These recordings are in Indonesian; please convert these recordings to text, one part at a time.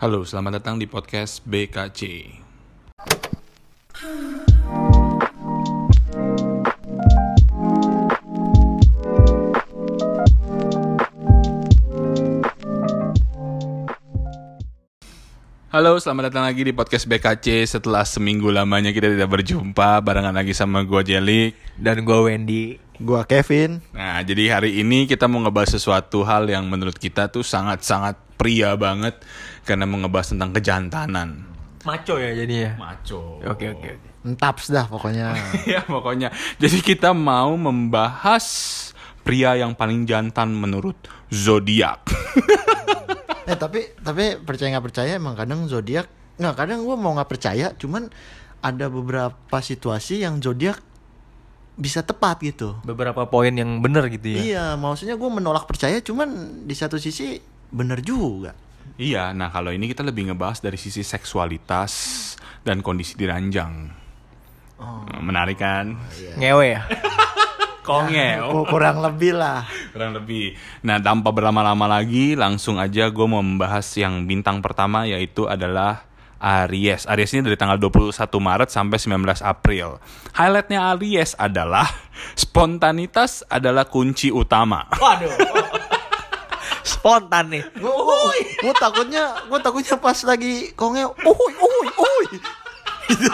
Halo, selamat datang di podcast BKC. Halo, selamat datang lagi di podcast BKC. Setelah seminggu lamanya kita tidak berjumpa, barengan lagi sama gua Jelik. Dan gue Wendy Gua Kevin. Nah, jadi hari ini kita mau ngebahas sesuatu hal yang menurut kita tuh sangat-sangat pria banget karena mau ngebahas tentang kejantanan. Maco ya jadinya Maco. Oke oke oke Entaps dah pokoknya. ya pokoknya. Jadi kita mau membahas pria yang paling jantan menurut zodiak. eh tapi tapi percaya nggak percaya emang kadang zodiak nggak kadang gua mau nggak percaya cuman ada beberapa situasi yang zodiak bisa tepat gitu. Beberapa poin yang bener gitu ya Iya, maksudnya gua menolak percaya cuman di satu sisi bener juga. iya, nah kalau ini kita lebih ngebahas dari sisi seksualitas dan kondisi diranjang. Nah, Menarik kan? Ngewe ya Kongel. Oh, kurang lebih lah. Kurang lebih. Nah, tanpa berlama-lama lagi, langsung aja gue mau membahas yang bintang pertama yaitu adalah Aries. Aries ini dari tanggal 21 Maret sampai 19 April. Highlightnya Aries adalah spontanitas adalah kunci utama. Waduh Spontan nih gua takutnya gua takutnya pas lagi kongel, uhuy uhuy uhuy. itu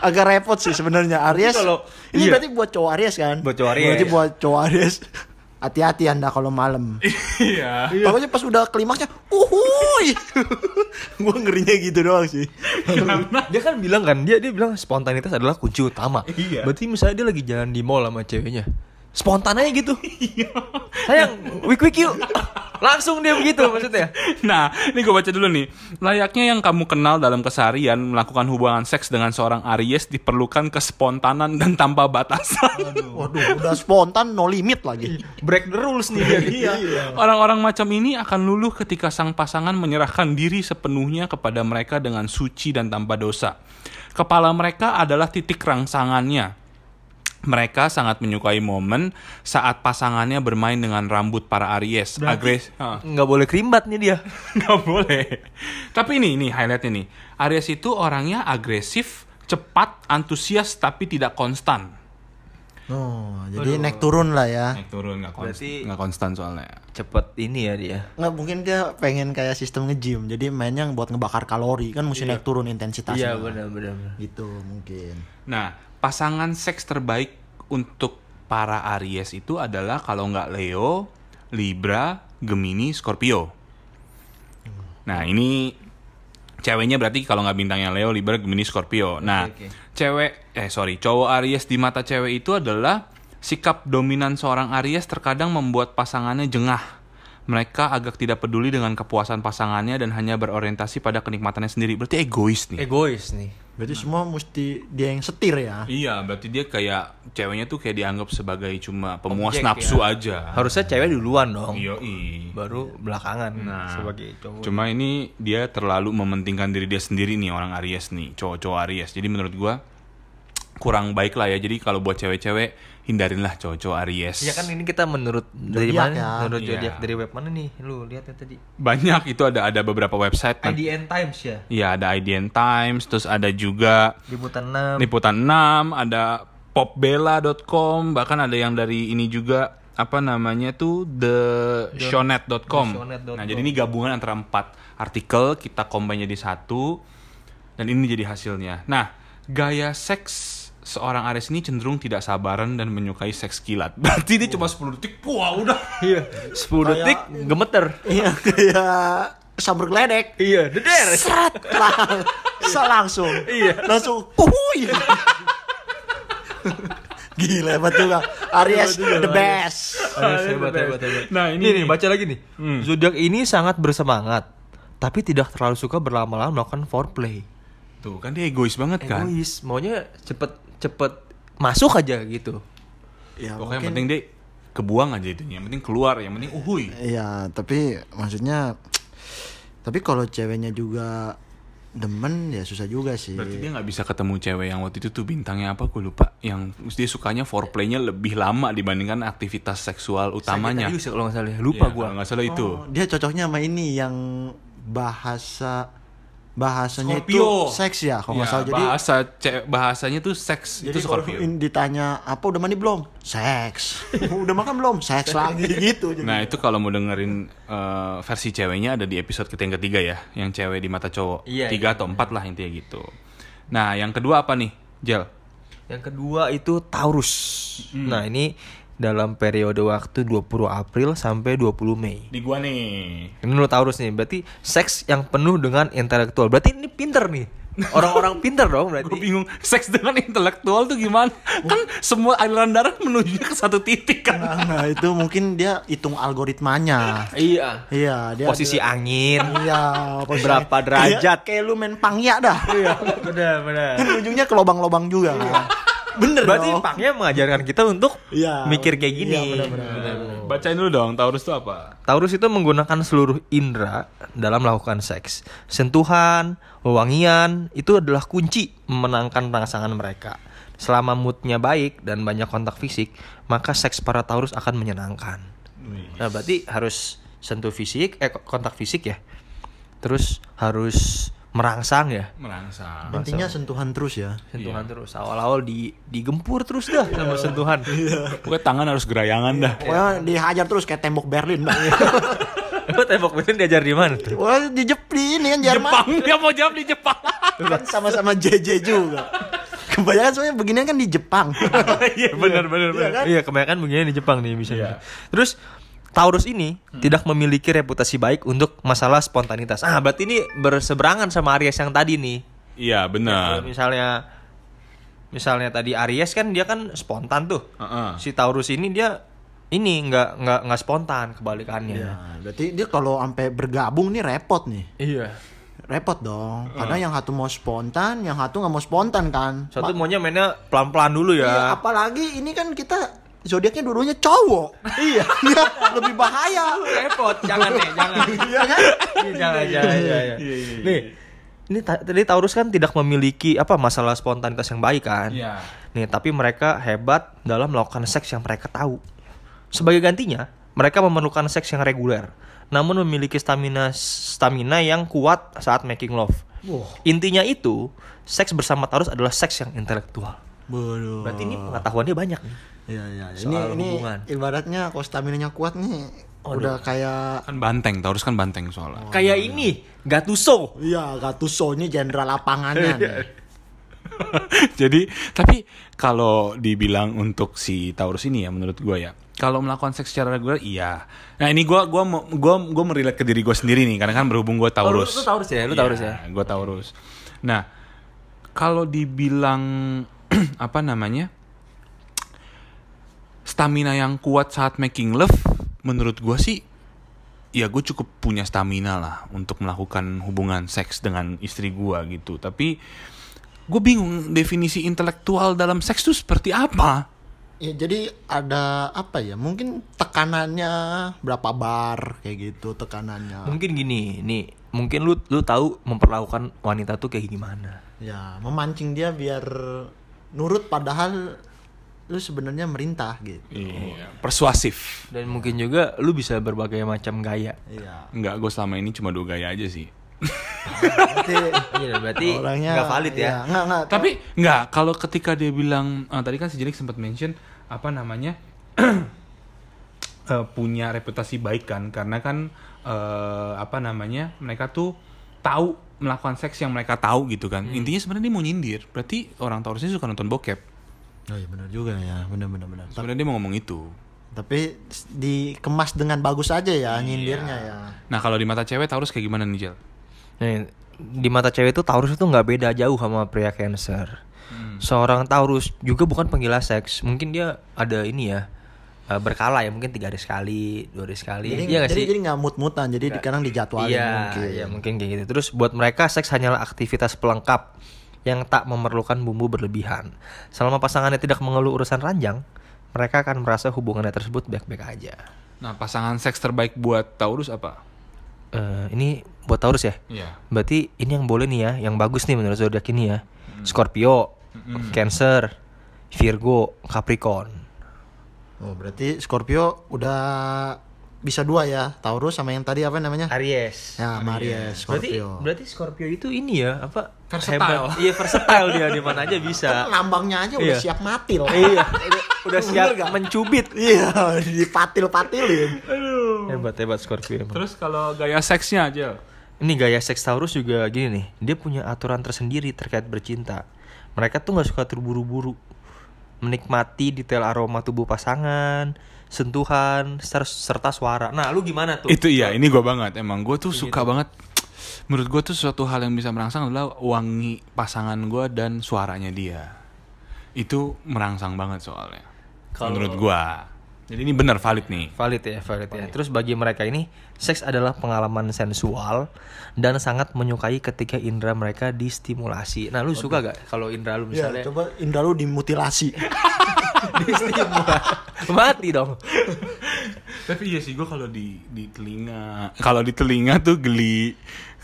agak repot sih sebenarnya Aries. Kalau- ini iya. berarti buat cowok Aries kan? Buat cowok Aries. Berarti buat cowok Aries. Hati-hati Anda kalau malam. Iya. Takutnya pas udah klimaksnya, uhuy. gua ngerinya gitu doang sih. Dia kan bilang kan Dia dia bilang spontanitas adalah kunci utama Iya. Berarti misalnya dia lagi jalan di mall sama ceweknya Spontan aja gitu Sayang Wik wik yuk Langsung dia begitu maksudnya Nah, ini gue baca dulu nih. Layaknya yang kamu kenal dalam keseharian, melakukan hubungan seks dengan seorang Aries diperlukan kespontanan dan tanpa batasan. Waduh, udah spontan no limit lagi. Break the rules nih dia Iya. Orang-orang macam ini akan luluh ketika sang pasangan menyerahkan diri sepenuhnya kepada mereka dengan suci dan tanpa dosa. Kepala mereka adalah titik rangsangannya. Mereka sangat menyukai momen saat pasangannya bermain dengan rambut para Aries. Agres. Nggak boleh kerimbat nih dia nggak boleh. Tapi ini, ini highlightnya nih. Aries itu orangnya agresif, cepat, antusias, tapi tidak konstan. Oh, jadi naik turun lah ya. Naik turun nggak konstan, Berarti- nggak konstan soalnya. Cepet ini ya dia Nggak mungkin dia pengen kayak sistem nge-gym. Jadi mainnya buat ngebakar kalori kan mesti naik turun intensitasnya. Iya benar benar. Gitu mungkin. Nah, pasangan seks terbaik untuk para Aries itu adalah kalau nggak Leo, Libra, Gemini, Scorpio. Nah, ini ceweknya berarti kalau nggak bintangnya Leo, Libra, Gemini, Scorpio. Nah, oke. cewek eh sorry, cowok Aries di mata cewek itu adalah sikap dominan seorang Aries terkadang membuat pasangannya jengah. Mereka agak tidak peduli dengan kepuasan pasangannya dan hanya berorientasi pada kenikmatannya sendiri. Berarti egois nih. Egois nih. Berarti semua mesti dia yang setir ya. Iya, berarti dia kayak ceweknya tuh kayak dianggap sebagai cuma pemuas Objek, nafsu ya. aja. Harusnya cewek duluan dong. Iya, Baru belakangan Nah, sebagai cowok. Cuma ini dia terlalu mementingkan diri dia sendiri nih orang Aries nih, cowok-cowok Aries. Jadi menurut gua kurang baik lah ya. Jadi kalau buat cewek-cewek hindarinlah cowok-cowok Aries. Ya kan ini kita menurut dari mana? ya. Menurut Iya. zodiak dari web mana nih? Lu lihat ya tadi. Banyak itu ada ada beberapa website. kan. IDN Times ya. Iya, ada IDN Times, terus ada juga Liputan 6. Liputan 6, ada popbella.com, bahkan ada yang dari ini juga apa namanya tuh theshonet.com. theshonet.com. Nah, jadi ini gabungan antara empat artikel kita combine jadi satu dan ini jadi hasilnya. Nah, gaya seks seorang Aries ini cenderung tidak sabaran dan menyukai seks kilat. Berarti dia cuma 10 detik, wah udah. Iya, 10 detik gemeter. Iya kayak sabur geledek. Iya, deder. Seret lang sa- langsung. Iya. Langsung. Uhuy. Gila hebat juga. Aries the best. Aduh, hebat, hebat, hebat. Nah, ini Nih, nih, baca lagi nih. Hmm. Zodiak ini sangat bersemangat, tapi tidak terlalu suka berlama-lama melakukan foreplay. Tuh, kan dia egois banget kan. Egois, maunya cepet cepet masuk aja gitu. Ya, Pokoknya mungkin- penting dia kebuang aja itu, yang penting keluar, yang penting uhuy. Iya, tapi maksudnya tapi kalau ceweknya juga demen ya susah juga sih. Berarti dia nggak bisa ketemu cewek yang waktu itu tuh bintangnya apa gue lupa. Yang dia sukanya foreplaynya lebih lama dibandingkan aktivitas seksual utamanya. Sagittarius ya kalau nggak salah ya. Lupa gua. kalau nggak salah itu. Oh, dia cocoknya sama ini yang bahasa bahasanya Scorpio. itu seks ya kalau nggak Ya, salah jadi bahasa ce- bahasanya tuh seks jadi itu kalau Scorpio. in- ditanya apa udah mandi belum seks udah makan belum seks lagi gitu jadi. Nah itu kalau mau dengerin eh, versi ceweknya ada di episode kita yang ketiga ya, yang cewek di mata cowok. Iya, Tiga iya, atau empat lah intinya gitu. Nah yang kedua apa nih, Jel? Yang kedua itu Taurus. Nah, ini dalam periode waktu 20 April sampai 20 Mei. Di gua nih. Ini lo Taurus nih, berarti seks yang penuh dengan intelektual. Berarti ini pinter nih. Orang-orang pinter dong Gue berarti. bingung seks dengan intelektual tuh gimana? Kan semua aliran darah menuju ke satu titik kan. nah, nah, itu mungkin dia hitung algoritmanya Iya. iya dia Posisi angin. iya posisi- Berapa derajat. Kayak- kayak lu main pangya dah Iya, benar, benar. kan ujungnya ke lobang-lobang juga kan bener Berarti dong Pangnya mengajarkan kita untuk Iya. mikir kayak gini. Iya, benar-benar. Bacain dulu dong, Taurus itu apa? Taurus itu menggunakan seluruh indera dalam melakukan seks. Sentuhan, wewangian itu adalah kunci memenangkan pasangan mereka. Selama moodnya baik dan banyak kontak fisik, maka seks para Taurus akan menyenangkan. Nah, berarti harus sentuh fisik, eh kontak fisik ya. Terus harus merangsang ya. Merangsang. intinya sentuhan terus ya Sentuhan terus. Awal-awal di digempur terus dah sama sentuhan. Pokoknya tangan harus gerayangan dah. Wah dihajar terus kayak tembok Berlin. Lu tembok mesin diajar di mana tuh? Wah di Jep- di ini kan Jerman Jepang, dia mau jawab di Jepang. kan sama-sama JJ juga. Kebanyakan soalnya beginian kan di Jepang. Iya benar benar benar. Iya, kebanyakan begini di Jepang nih misalnya. Terus Taurus ini tidak memiliki reputasi baik untuk masalah spontanitas. Ah, berarti ini berseberangan sama Aries yang tadi nih. Iya benar. misalnya misalnya tadi Aries kan dia kan spontan tuh. Heeh. Si Taurus ini dia ini nggak nggak nggak spontan kebalikannya. Nah, berarti dia kalau sampai bergabung nih repot nih. Iya. Repot dong. Karena yang satu mau spontan, yang satu nggak mau spontan kan. Satu Ma- maunya mainnya pelan-pelan dulu Iya, ya. apalagi ini kan kita zodiaknya dua-duanya cowok. iya. Lebih bahaya. repot jangan nih jangan Iya kan? jangan jangan jangan nih ini ta- tadi Taurus kan tidak memiliki apa masalah spontanitas yang baik kan Iya. nih tapi mereka hebat dalam melakukan seks yang mereka tahu sebagai gantinya mereka memerlukan seks yang reguler namun memiliki stamina stamina yang kuat saat making love Wah. intinya itu seks bersama Taurus adalah seks yang intelektual Bodoh. berarti ini pengetahuannya banyak nih Iya, iya. Ini Soal ini hubungan. ibaratnya kalau staminanya kuat nih udah kayak Kan banteng, Taurus kan banteng soalnya. kayak ini Gattuso Iya, Gattuso ini jenderal lapangannya nih. Jadi, tapi kalau dibilang untuk si Taurus ini ya menurut gue ya, kalau melakukan seks secara reguler iya. Nah, ini gua gua gua gua merelate ke diri gue sendiri nih karena kan berhubung gue Taurus. lu- lu Taurus ya? Lu Taurus ya? Gue Taurus. Nah, kalau dibilang apa namanya? Stamina yang kuat saat making love menurut gue sih ya gue cukup punya stamina lah untuk melakukan hubungan seks dengan istri gue gitu tapi gue bingung definisi intelektual dalam seks itu seperti apa Ya, jadi ada apa ya? Mungkin tekanannya berapa bar kayak gitu tekanannya. Mungkin gini, nih mungkin lu lu tahu memperlakukan wanita tuh kayak gimana. Ya, memancing dia biar nurut padahal lu sebenarnya merintah gitu. iya persuasif Dan mungkin juga lu bisa berbagai macam gaya. Iya. Enggak, gue selama ini cuma dua gaya aja sih Berarti Iya, berarti orangnya nggak valid ya. iya, Nggak, nggak. tapi enggak kalau ketika dia bilang eh, tadi kan si Jenik sempat mention apa namanya eh, punya reputasi baik kan karena kan eh, apa namanya mereka tuh tahu melakukan seks yang mereka tahu gitu kan intinya sebenarnya dia mau nyindir berarti orang Taurus ini suka nonton bokep Oh iya benar juga ya, benar benar benar. Tapi, sebenarnya dia mau ngomong itu tapi dikemas dengan bagus aja ya Iya. nyindirnya ya. nah kalau di mata cewek Taurus kayak gimana nih Jel Nih, di mata cewek itu Taurus itu nggak beda jauh sama pria Cancer. Seorang Taurus juga bukan penggila seks. Mungkin dia ada ini ya eh, berkala ya, mungkin tiga hari sekali, dua hari sekali. Jadi Iya nggak jadi, sih? jadi nggak mut-mutan, jadi kadang dijadwalin Iya, mungkin. iya mungkin kayak gitu. Terus buat mereka seks hanyalah aktivitas pelengkap yang tak memerlukan bumbu berlebihan. Selama pasangannya tidak mengeluh urusan ranjang, mereka akan merasa hubungannya tersebut baik-baik aja. nah pasangan seks terbaik buat Taurus apa Eh, ini buat Taurus ya? Iya Berarti ini yang boleh nih ya, yang bagus nih menurut zodiak ini ya. Scorpio, Cancer, Virgo, Capricorn. Oh, berarti Scorpio udah bisa dua ya, Taurus sama yang tadi apa namanya? Aries. Ya, Maries, Berarti Scorpio. berarti Scorpio itu ini ya apa? Versatile. Hebat. Iya versatile dia di mana aja bisa. Kan lambangnya aja udah Iya. siap mati loh. iya, udah, udah siap Bener nggak? mencubit. Iya, dipatil-patilin. Hebat hebat Scorpio emang. Terus kalau gaya seksnya aja. Ini gaya seks Taurus juga gini nih, dia punya aturan tersendiri terkait bercinta. Mereka tuh nggak suka terburu-buru, menikmati detail aroma tubuh pasangan, sentuhan, ser- serta suara. Nah, lu gimana tuh? Itu iya, ini gue banget. Emang gue tuh suka banget. Menurut gue tuh suatu hal yang bisa merangsang adalah wangi pasangan gue dan suaranya dia. Itu merangsang banget soalnya. Kalau- Menurut gue. Jadi ini benar valid nih. Valid ya, valid ya. Terus bagi mereka ini, seks adalah pengalaman sensual dan sangat menyukai ketika indera mereka distimulasi. Nah, lu suka gak kalau indera lu Ya, misalnya coba Indra lu dimutilasi. distimulasi? Mati dong. Tapi iya sih gue kalau di di telinga, kalau di telinga tuh geli.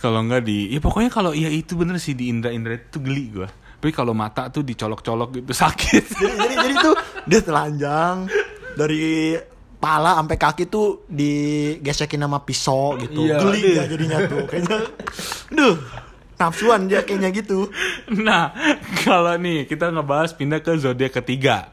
Kalau enggak di, ya pokoknya kalau iya itu bener sih di indra-indra itu geli gue. Tapi kalau mata tuh dicolok-colok gitu sakit. jadi, jadi jadi tuh dia telanjang dari pala sampai kaki tuh digesekin sama pisau gitu. Iya, Geli dia jadinya tuh. Kayaknya duh, nafsuan dia kayaknya gitu. Nah, kalau nih kita ngebahas pindah ke zodiak ketiga.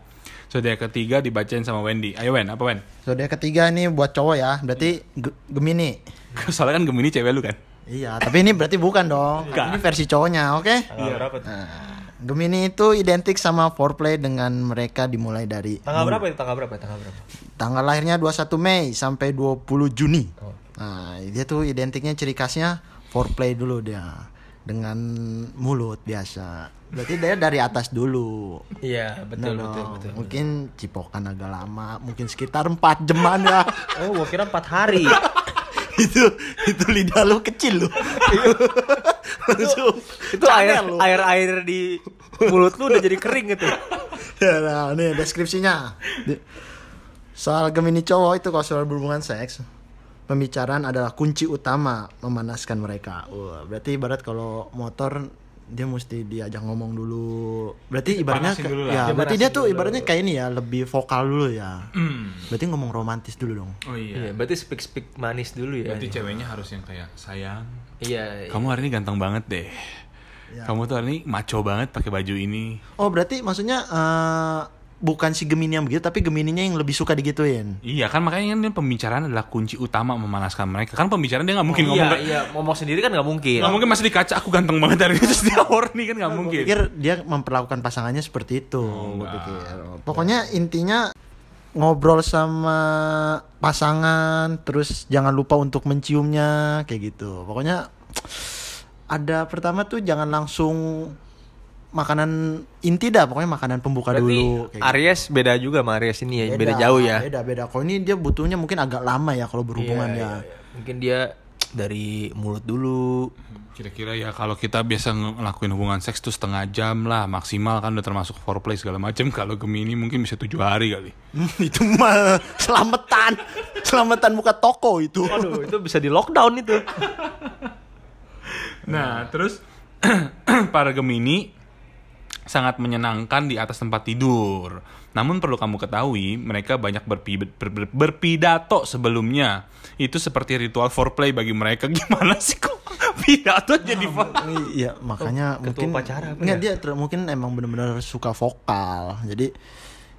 Zodiak ketiga dibacain sama Wendy. Ayo Wen, apa Wen? Zodiak ketiga nih buat cowok ya, berarti Ge- Gemini. Soalnya kan Gemini cewek lu kan. Iya, tapi ini berarti bukan dong. Bukan. Ini versi cowoknya, oke? Tanggal berapa tuh? Nah, Gemini itu identik sama foreplay dengan mereka dimulai dari Tanggal berapa itu? Tanggal berapa? Tanggal berapa? tanggal lahirnya 21 Mei sampai 20 Juni. Oh. Nah, dia tuh identiknya ciri khasnya foreplay dulu dia dengan mulut biasa. Berarti dia dari atas dulu. Iya, betul, Nah, betul, dong. betul. Mungkin cipokan agak lama, mungkin sekitar 4 jaman ya. Oh, gua kira 4 hari. Itu itu lidah lu kecil lu. Langsung itu air lu. air air di mulut lu udah jadi kering gitu. Ya, nah, ini deskripsinya. Soal Gemini cowok itu kalau soal berhubungan seks, pembicaraan adalah kunci utama memanaskan mereka. Wah, berarti ibarat kalau motor dia mesti diajak ngomong dulu. Berarti ibaratnya ke- dulu lah. ya, Dia berarti dia tuh dulu. ibaratnya kayak ini ya, lebih vokal dulu ya. Hmm. Berarti ngomong romantis dulu dong. Oh Iya, iya. berarti speak speak manis dulu ya. Berarti ceweknya harus yang kayak sayang. Iya. Kamu hari ini ganteng banget deh. Ya. Kamu tuh hari ini maco banget pakai baju ini. Oh, berarti maksudnya eh, bukan si Gemini yang begitu, tapi Gemininya yang lebih suka digituin. Iya kan makanya kan pembicaraan adalah kunci utama memanaskan mereka. Kan pembicaraan dia nggak mungkin iya, ngomong kayak- iya, ngomong sendiri kan nggak mungkin. nggak mungkin masih di kaca aku ganteng banget hari ini terus dia horny kan nggak mungkin. pikir dia memperlakukan pasangannya seperti itu. Gue enggak. pikir. Pokoknya intinya ngobrol sama pasangan, terus jangan lupa untuk menciumnya, kayak gitu. Pokoknya ada pertama tuh jangan langsung makanan inti dah, pokoknya makanan pembuka Berarti dulu. kayak gitu. Aries beda juga sama Aries ini ya, beda, jauh ya. Beda beda. Kalau ini dia butuhnya mungkin agak lama ya kalau berhubungan Iya, ya. iya, iya. Mungkin dia dari mulut dulu. Kira-kira ya kalau kita biasa ng- ngelakuin hubungan seks tuh setengah jam lah maksimal kan udah termasuk foreplay segala macam. Kalau Gemini mungkin bisa tujuh hari kali. Itu mah selamatan, selamatan buka toko itu. Waduh, itu bisa di lockdown itu. Nah terus para Gemini sangat menyenangkan di atas tempat tidur. Namun perlu kamu ketahui, mereka banyak berpi- ber- ber- berpidato sebelumnya. Itu seperti ritual foreplay bagi mereka. Gimana sih kok pidato jadi fo- Iya, makanya Ketua mungkin Nggak, ya? dia ter- mungkin emang benar-benar suka vokal. Jadi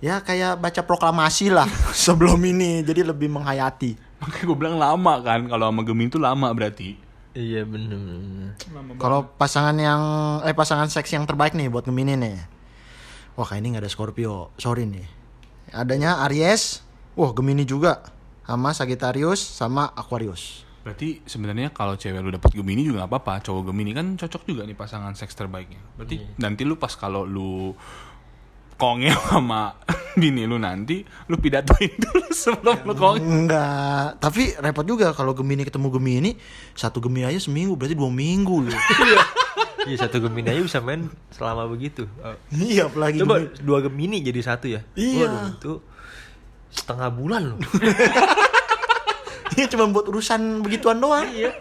ya kayak baca proklamasi lah sebelum ini. Jadi lebih menghayati. Makanya gue bilang lama kan. Kalau sama Gemini itu lama berarti. Iya bener. Kalau pasangan yang eh pasangan seks yang terbaik nih buat Gemini nih. Wah, kayak ini nggak ada Scorpio. Sorry nih. Adanya Aries, wah Gemini juga sama Sagittarius sama Aquarius. Berarti sebenarnya kalau cewek lu dapet Gemini juga gak apa-apa. Cowok Gemini kan cocok juga nih pasangan seks terbaiknya. Berarti nanti lu pas kalau lu kongel sama bini lu nanti, lu pidatoin dulu sebelum lu kongel. Enggak, tapi repot juga kalau Gemini ketemu Gemini, satu Gemini aja seminggu berarti dua minggu loh. Iya satu Gemini aja bisa main selama begitu. Oh. iya, apalagi Coba Gemini. dua Gemini jadi satu ya. Iya. Waduh, itu setengah bulan loh. Iya cuma buat urusan begituan doang. iya.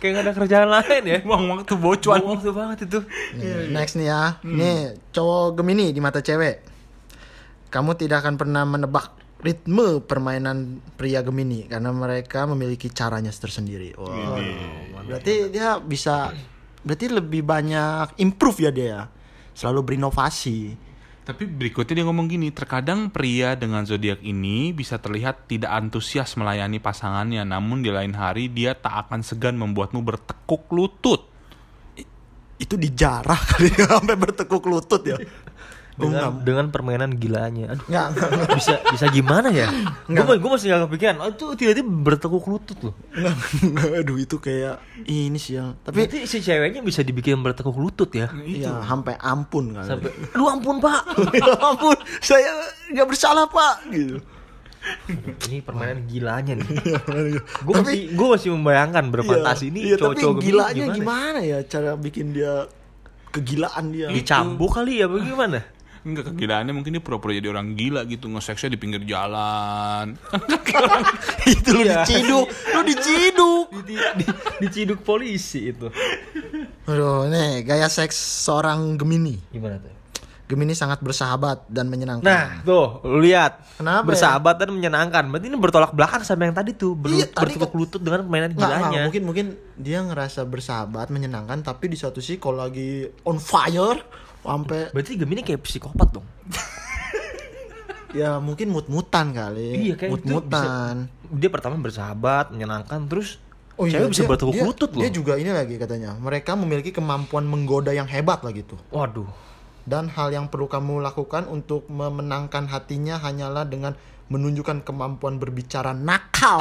Kayak gak ada kerjaan lain ya. Buang waktu bocuan. Buang waktu banget itu. Nih, Next nih ya. Nih, cowok Gemini di mata cewek. Kamu tidak akan pernah menebak ritme permainan pria Gemini karena mereka memiliki caranya tersendiri. Wah, berarti dia bisa berarti lebih banyak improve ya dia. ya. Selalu berinovasi. Tapi berikutnya dia ngomong gini, terkadang pria dengan zodiak ini bisa terlihat tidak antusias melayani pasangannya, namun di lain hari dia tak akan segan membuatmu bertekuk lutut. Itu dijarah kali ya, sampai bertekuk lutut ya. Dengan dengan permainan gilanya. Aduh, Enggak, enggak, enggak. bisa bisa gimana ya? Gue gue masih gak kepikiran. Oh, itu tiba-tiba bertekuk lutut loh. Enggak, enggak. Aduh itu kayak ini sih yang tapi Berarti si ceweknya bisa dibikin bertekuk lutut ya? ya sampai ampun kali. Sampai, aduh ampun pak. ya ampun, saya nggak bersalah pak gitu. Ini permainan gilanya nih. Gue Tapi- masih gue masih membayangkan berfantasi Iya, ini iya, tapi cowok-cowok gilanya gimana? ya cara bikin dia kegilaan dia. Dicambuk kali ya bagaimana? Enggak kegilaannya mungkin dia pura-pura jadi orang gila gitu ngeseksnya di pinggir jalan. itu lu Iya. diciduk, lu diciduk. Di, di, diciduk polisi itu. Aduh, nih gaya seks seorang Gemini. Gimana tuh? Gemini sangat bersahabat dan menyenangkan. Nah, tuh, lu lihat. Kenapa ya? Bersahabat dan menyenangkan. Berarti ini bertolak belakang sama yang tadi tuh, berlu- Iya, tadi bertekuk kan- lutut dengan nggak, gilanya. mungkin mungkin dia ngerasa bersahabat, menyenangkan, tapi di satu sisi kalau lagi on fire sampai Berarti Gemini kayak psikopat dong. ya mungkin mut-mutan kali. Iya, kayak itu mut-mutan. Dia pertama bersahabat, menyenangkan, terus Oh iya, cewek bisa dia- lutut loh. Dia juga ini lagi katanya. Mereka memiliki kemampuan menggoda yang hebat lah gitu. Waduh. Dan hal yang perlu kamu lakukan untuk memenangkan hatinya hanyalah dengan menunjukkan kemampuan berbicara nakal.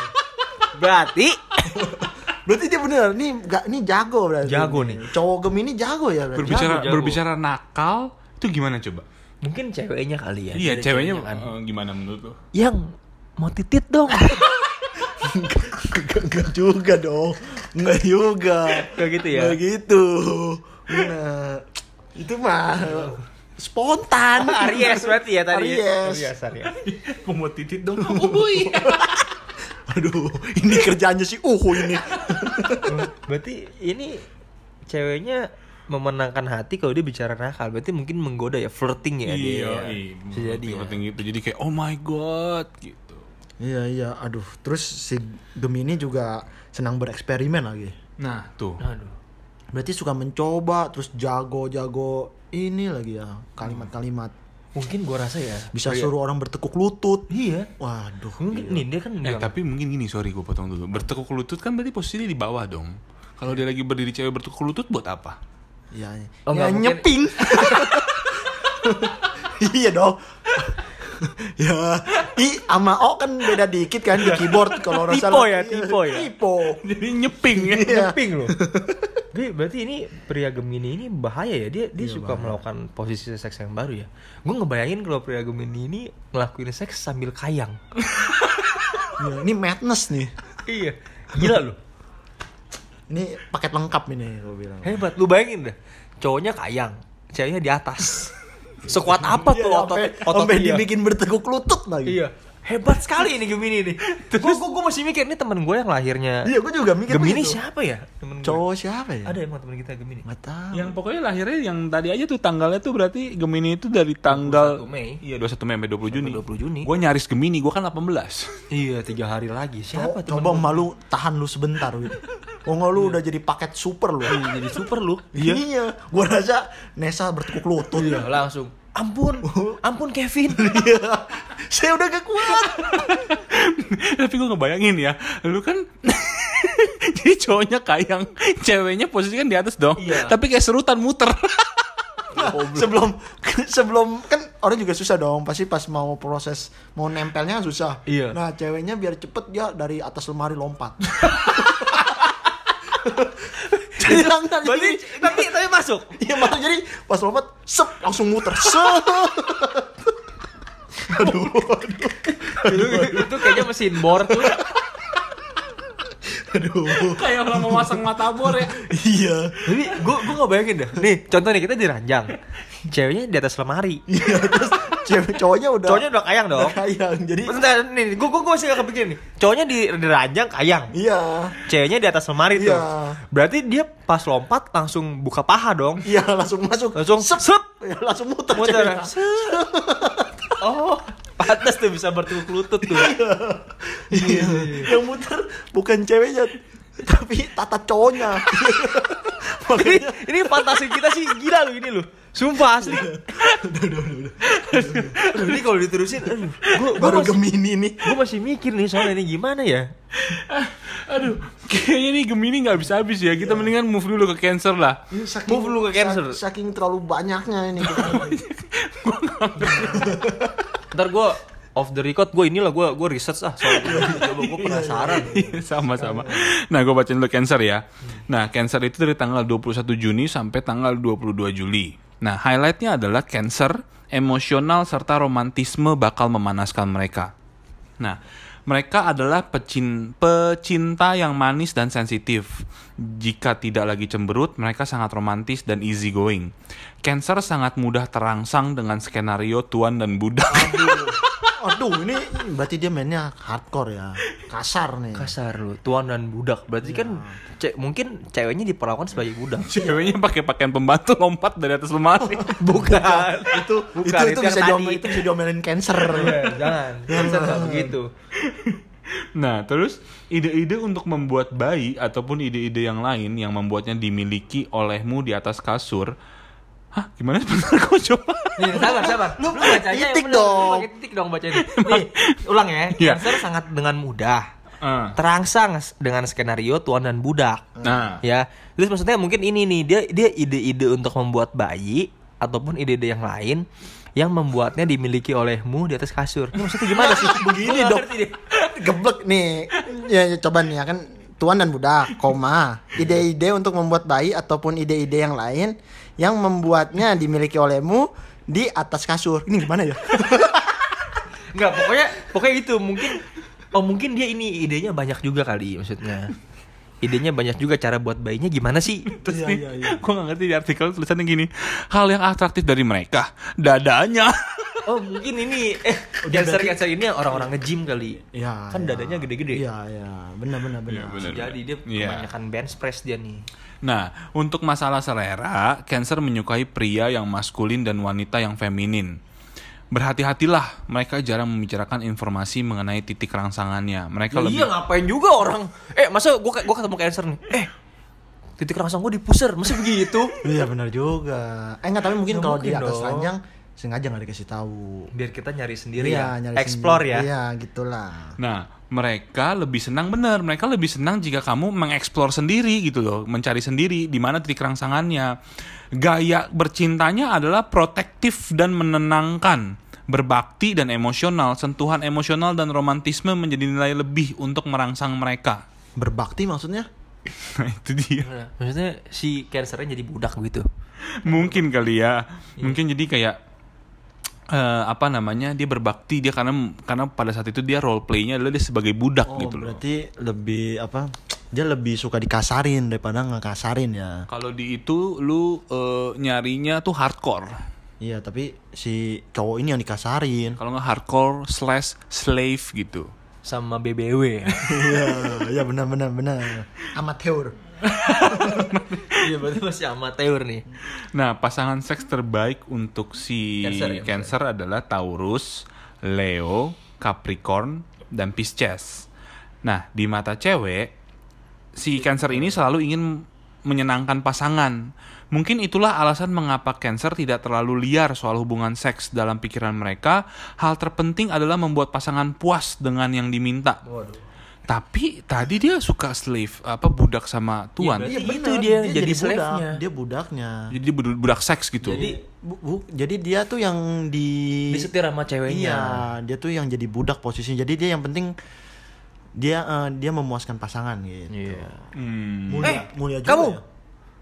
Berarti berarti dia bener, nih gak, nih jago berarti. Jago nih. Cowok Gemini jago ya berarti. berbicara jago. berbicara nakal itu gimana coba? mungkin ceweknya kali ya. iya, ceweknya kan. eh, gimana menurut lo? Yang mau titit dong. Enggak, enggak juga dong. Enggak juga. Kayak gitu ya? Enggak gitu. Nah, itu mah spontan. Aries berarti ya tadi. Aries. Aries, Aries. Mau titit dong. Uhuy. Aduh, ini kerjaannya sih uh ini. Berarti ini ceweknya memenangkan hati kalau dia bicara nakal. Berarti mungkin menggoda ya, flirting ya dia. Iya, ya. iya. Bisa jadi ya. Penting gitu. Jadi kayak oh my god gitu. Iya iya, aduh. Terus si Gemini juga senang bereksperimen lagi. Nah, tuh. Aduh. Berarti suka mencoba, terus jago-jago ini lagi ya kalimat-kalimat. Mungkin gua rasa ya. Bisa suruh orang bertekuk lutut. Iya. Waduh. Mungkin nih dia kan Eh, bilang, tapi mungkin gini, sorry gue potong dulu. Bertekuk lutut kan berarti posisinya di bawah dong. Kalau dia lagi berdiri cewek bertekuk lutut buat apa? Iya. Oh, ya nyeping. iya dong. ya, I sama O kan beda dikit kan di keyboard kalau orang Tipo salah. ya, tipo ya. Tipo. Jadi nyeping ya. Iya. Ping loh. Jadi berarti ini pria Gemini ini bahaya ya. Dia dia suka melakukan posisi seks yang baru ya. Gue ngebayangin kalau pria Gemini ini ngelakuin seks sambil kayang. Iya, ini madness nih. iya. Gila loh. Ini paket lengkap ini gue bilang. Hebat. Lu bayangin deh. Cowoknya kayang, ceweknya di atas. Sekuat apa tuh Iya, otot sampai, otot sampai dia? dibikin bertekuk lutut lagi. Iya. Hebat sekali ini Gemini nih. Gue gue masih mikir nih temen gue yang lahirnya. Iya, gue juga mikir Gemini begitu. siapa ya? Temen gue. Cowok siapa ya? Ada emang temen kita Gemini. Nggak tahu. Yang pokoknya lahirnya yang tadi aja tuh tanggalnya tuh berarti Gemini itu dari tanggal 21 Mei. Iya 21 Mei sampai 20 Juni. 20 Juni. Gue nyaris Gemini, gue kan 18. Iya, tiga hari lagi. Siapa Co- coba malu tahan lu sebentar gitu. Oh nggak lu udah jadi paket super lu. Iya, jadi super lu. Iya. Gua rasa Nesa bertekuk lutut. Iya, langsung. Ampun, ampun Kevin. Iya. Saya udah gak kuat. Tapi gue ngebayangin ya, lu kan jadi cowoknya kayang, ceweknya posisi kan di atas dong. Iya. Tapi kayak serutan muter. sebelum sebelum kan orang juga susah dong pasti pas mau proses mau nempelnya susah Iya. nah ceweknya biar cepet dia dari atas lemari lompat jadi langsung Berarti tapi tapi masuk. iya maksud jadi pas lompat sep langsung muter sep aduh itu, itu kayaknya mesin bor tuh. aduh kayak orang mau masang mata bor ya. iya Tapi gue gue nggak bayangin dah. Nih, contoh nih kita di ranjang. Ceweknya di atas lemari. iya terus cewek cowoknya udah Cowoknya udah kayang dong. udah kayang jadi Bentar, nih, gue gue masih gak kepikiran nih. Cowoknya di, di ranjang kayang. iya Ceweknya di atas lemari tuh. Iya. Berarti dia pas lompat langsung buka paha dong. iya langsung masuk Langsung sep, sep. Ya, langsung muter, Muter. Oh, atas tuh bisa bertukuk lutut tuh. Iya. yang muter bukan ceweknya tapi tata cowoknya ini, ini fantasi kita sih gila loh ini loh. Sumpah asli. Aduh, ini kalau diterusin, aduh, gua, gua baru masih, gemini nih gua masih mikir nih soal ini gimana ya. Aduh, kayaknya nih Gemini nggak bisa habis ya. Kita mendingan move dulu ke Cancer lah. saking, Move lu ke Cancer. sak- saking terlalu banyaknya ini Ntar gue off the record gue inilah gue gue research ah soal itu. Coba gue penasaran. Sama-sama. Nah, gue bacain dulu Cancer ya. Nah, Cancer itu dari tanggal 21 Juni sampai tanggal 22 Juli. Nah, highlightnya adalah Cancer, emosional serta romantisme bakal memanaskan mereka. Nah, mereka adalah pecin- pecinta yang manis dan sensitif. Jika tidak lagi cemberut, mereka sangat romantis dan easy going. Cancer sangat mudah terangsang dengan skenario tuan dan budak. Aduh ini berarti dia mainnya hardcore ya kasar nih Kasar lu, tuan dan budak. Berarti kan ce- mungkin ceweknya diperlakukan sebagai budak. Ceweknya pakai pakaian pembantu lompat dari atas lemari. Bukan. itu Bukan, itu, itu itu, bisa tadi. diomel, itu bisa diomelin cancer Iya, jangan. Cancer nggak begitu. Nah, terus ide-ide untuk membuat bayi ataupun ide-ide yang lain yang membuatnya dimiliki olehmu di atas kasur. Hah, gimana? Bentar, kok coba. Nih, sabar, sabar. Lu, bacanya yang titik dong. Lu pakai titik dong bacanya. Nih, ulang ya. Iya. Cancer sangat dengan mudah Ah, terangsang dengan skenario tuan dan budak. Nah, Ya, terus maksudnya mungkin ini nih dia dia ide-ide untuk membuat bayi ataupun ide-ide yang lain yang membuatnya dimiliki olehmu di atas kasur. Ini maksudnya gimana sih? begini dong geblek nih ya, ya coba nih ya kan tuan dan budak koma ide-ide untuk membuat bayi ataupun ide-ide yang lain yang membuatnya dimiliki olehmu di atas kasur ini gimana ya Enggak, pokoknya pokoknya itu mungkin oh mungkin dia ini idenya banyak juga kali maksudnya. Idenya banyak juga cara buat bayinya gimana sih? terus Iya, nih, iya, iya. gue gak ngerti di artikel tulisannya gini. Hal yang atraktif dari mereka, dadanya. Oh mungkin ini eh cancer cancer ini yang orang-orang nge-gym kali. ya Kan ya. dadanya gede-gede. iya iya benar benar benar Iya, benar. Jadi dia Iya. kebanyakan bench press dia nih. Nah, untuk masalah selera, Cancer menyukai pria yang maskulin dan wanita yang feminin. Berhati-hatilah, mereka jarang membicarakan informasi mengenai titik rangsangannya. Mereka Ya lebih iya ngapain juga orang Eh masa gua gua ketemu cancer nih Eh titik rangsang gua di pusar Masa begitu iya benar juga eh nggak tapi mungkin Nggak kalau di atas dong. ranjang sengaja nggak dikasih tahu Biar kita nyari sendiri iya ya nyari Explore sendiri. ya iya gitulah Nah, mereka lebih senang benar. Mereka lebih senang jika kamu mengeksplor sendiri gitu loh, mencari sendiri di mana titik rangsangannya. Gaya bercintanya adalah protektif dan menenangkan, berbakti dan emosional. Sentuhan emosional dan romantisme menjadi nilai lebih untuk merangsang mereka. berbakti maksudnya Nah, itu dia. Maksudnya si cancernya jadi budak gitu Mungkin kali ya. Mungkin jadi kayak eh, apa namanya? Dia berbakti dia karena karena pada saat itu dia role playnya adalah dia sebagai budak oh gitu loh. berarti lebih apa dia lebih suka dikasarin daripada ngekasarin ya Kalau di itu lu eh, nyarinya tuh hardcore. Iya, tapi si cowok ini yang dikasarin. Kalau nggak hardcore slash slave gitu. Sama BBW Iya, iya benar benar benar. Amateur. Iya berarti masih amateur nih Nah, pasangan seks terbaik untuk si Cancer ya, Cancer adalah Taurus, Leo, Capricorn, dan Pisces. Nah, di mata cewek, si Cancer ini selalu ingin menyenangkan pasangan. Mungkin itulah alasan mengapa Cancer tidak terlalu liar soal hubungan seks dalam pikiran mereka. Hal terpenting adalah membuat pasangan puas dengan yang diminta. Tapi tadi dia suka slave, apa budak sama tuan. Iya, Iya Itu benar, dia jadi budak. slave-nya. Dia budaknya. Jadi dia budak, budak seks gitu. Jadi bu, bu- jadi dia tuh yang di Disetir sama ceweknya Iya, dia tuh yang jadi budak posisinya. Jadi dia yang penting dia eh, dia memuaskan pasangan gitu. Iya Hmm. Mulia, Eh, mulia juga kamu ya.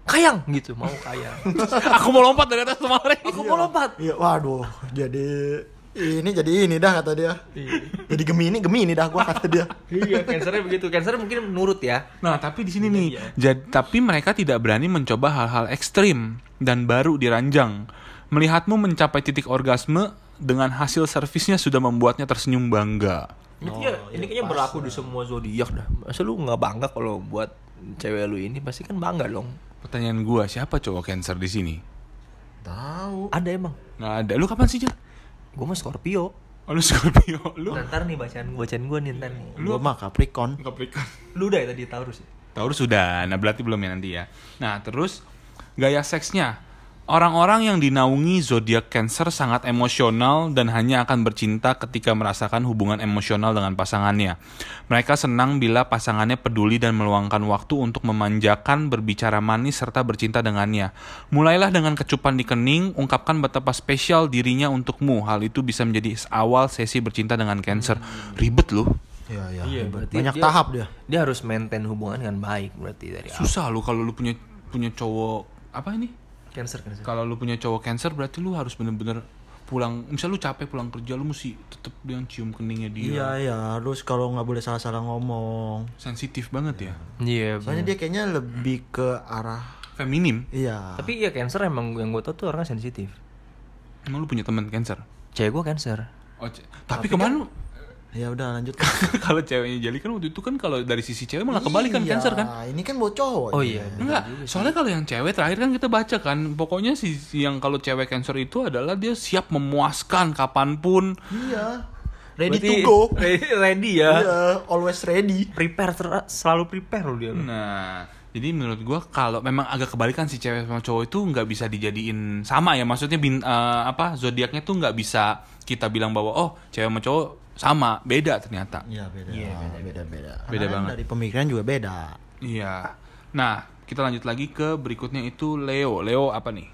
kayang gitu mau kayang Aku mau lompat dari atas lemari. aku mau lompat Iya, waduh, jadi ini jadi ini dah kata dia. Jadi gemini, gemini dah gua kata dia. iya cancernya begitu cancer mungkin nurut ya Nah, tapi di sini nih, jad- tapi mereka tidak berani mencoba hal-hal ekstrim dan baru diranjang. Melihatmu mencapai titik orgasme dengan hasil servisnya sudah membuatnya tersenyum bangga. ini kayaknya, ini kayaknya berlaku di semua zodiak dah masa lu nggak bangga kalau buat cewek lu ini pasti kan bangga dong Pertanyaan gua, siapa cowok Cancer di sini? Tahu. ada emang Nggak ada. Lu kapan sih, Jel? Gue mah Scorpio Oh, lu Scorpio, lu ntar nih bacaan bacaan gue nih ntar nih. Lu mah Capricorn. Capricorn. Lu udah ya tadi Taurus ya? Taurus sudah, nah berarti belum ya nanti ya. Nah terus gaya seksnya. Orang-orang yang dinaungi zodiak Cancer sangat emosional dan hanya akan bercinta ketika merasakan hubungan emosional dengan pasangannya. Mereka senang bila pasangannya peduli dan meluangkan waktu untuk memanjakan, berbicara manis, serta bercinta dengannya. Mulailah dengan kecupan di kening, ungkapkan betapa spesial dirinya untukmu. Hal itu bisa menjadi awal sesi bercinta dengan Cancer. Ribet loh. Iya, iya. Iya, ribet. berarti Banyak dia- tahap dia. Dia harus maintain hubungan dengan baik berarti dari awal. Susah lu kalau lu punya punya cowok apa ini? Cancer cancer. Kalau lu punya cowok cancer berarti lu harus bener-bener pulang misal lu capek pulang kerja lu mesti tetep yang cium keningnya dia Iya, iya. Terus kalau nggak boleh salah-salah ngomong. sensitif banget ya Iya. Soalnya dia kayaknya lebih ke arah feminim iya. Tapi ya Cancer emang yang gue tau tuh orangnya sensitif. emang lu punya teman cancer Cewek gue Cancer. oh, ce- tapi, ke mana Ya udah lanjut. kalau ceweknya jali kan waktu itu kan kalau dari sisi cewek malah kebalik kan Iya, cancer kan Ini kan buat cowok. Oh dia. iya. Enggak, soalnya kalau yang cewek terakhir kan kita baca kan Pokoknya si yang kalau cewek cancer itu adalah dia siap memuaskan kapan pun Iya. Ready Berarti- to go. Ready, ready ya. Iya, always ready. Prepare ter- selalu prepare loh dia. Nah, jadi menurut gua kalau memang agak kebalikan si cewek sama cowok itu nggak bisa dijadiin sama ya. Maksudnya bin, eh, apa zodiaknya tuh nggak bisa kita bilang bahwa oh cewek sama cowok sama, beda ternyata. Iya, beda. beda, beda. Beda Karena banget. Dari pemikiran juga beda. Iya. Nah, kita lanjut lagi ke berikutnya itu Leo. Leo apa nih?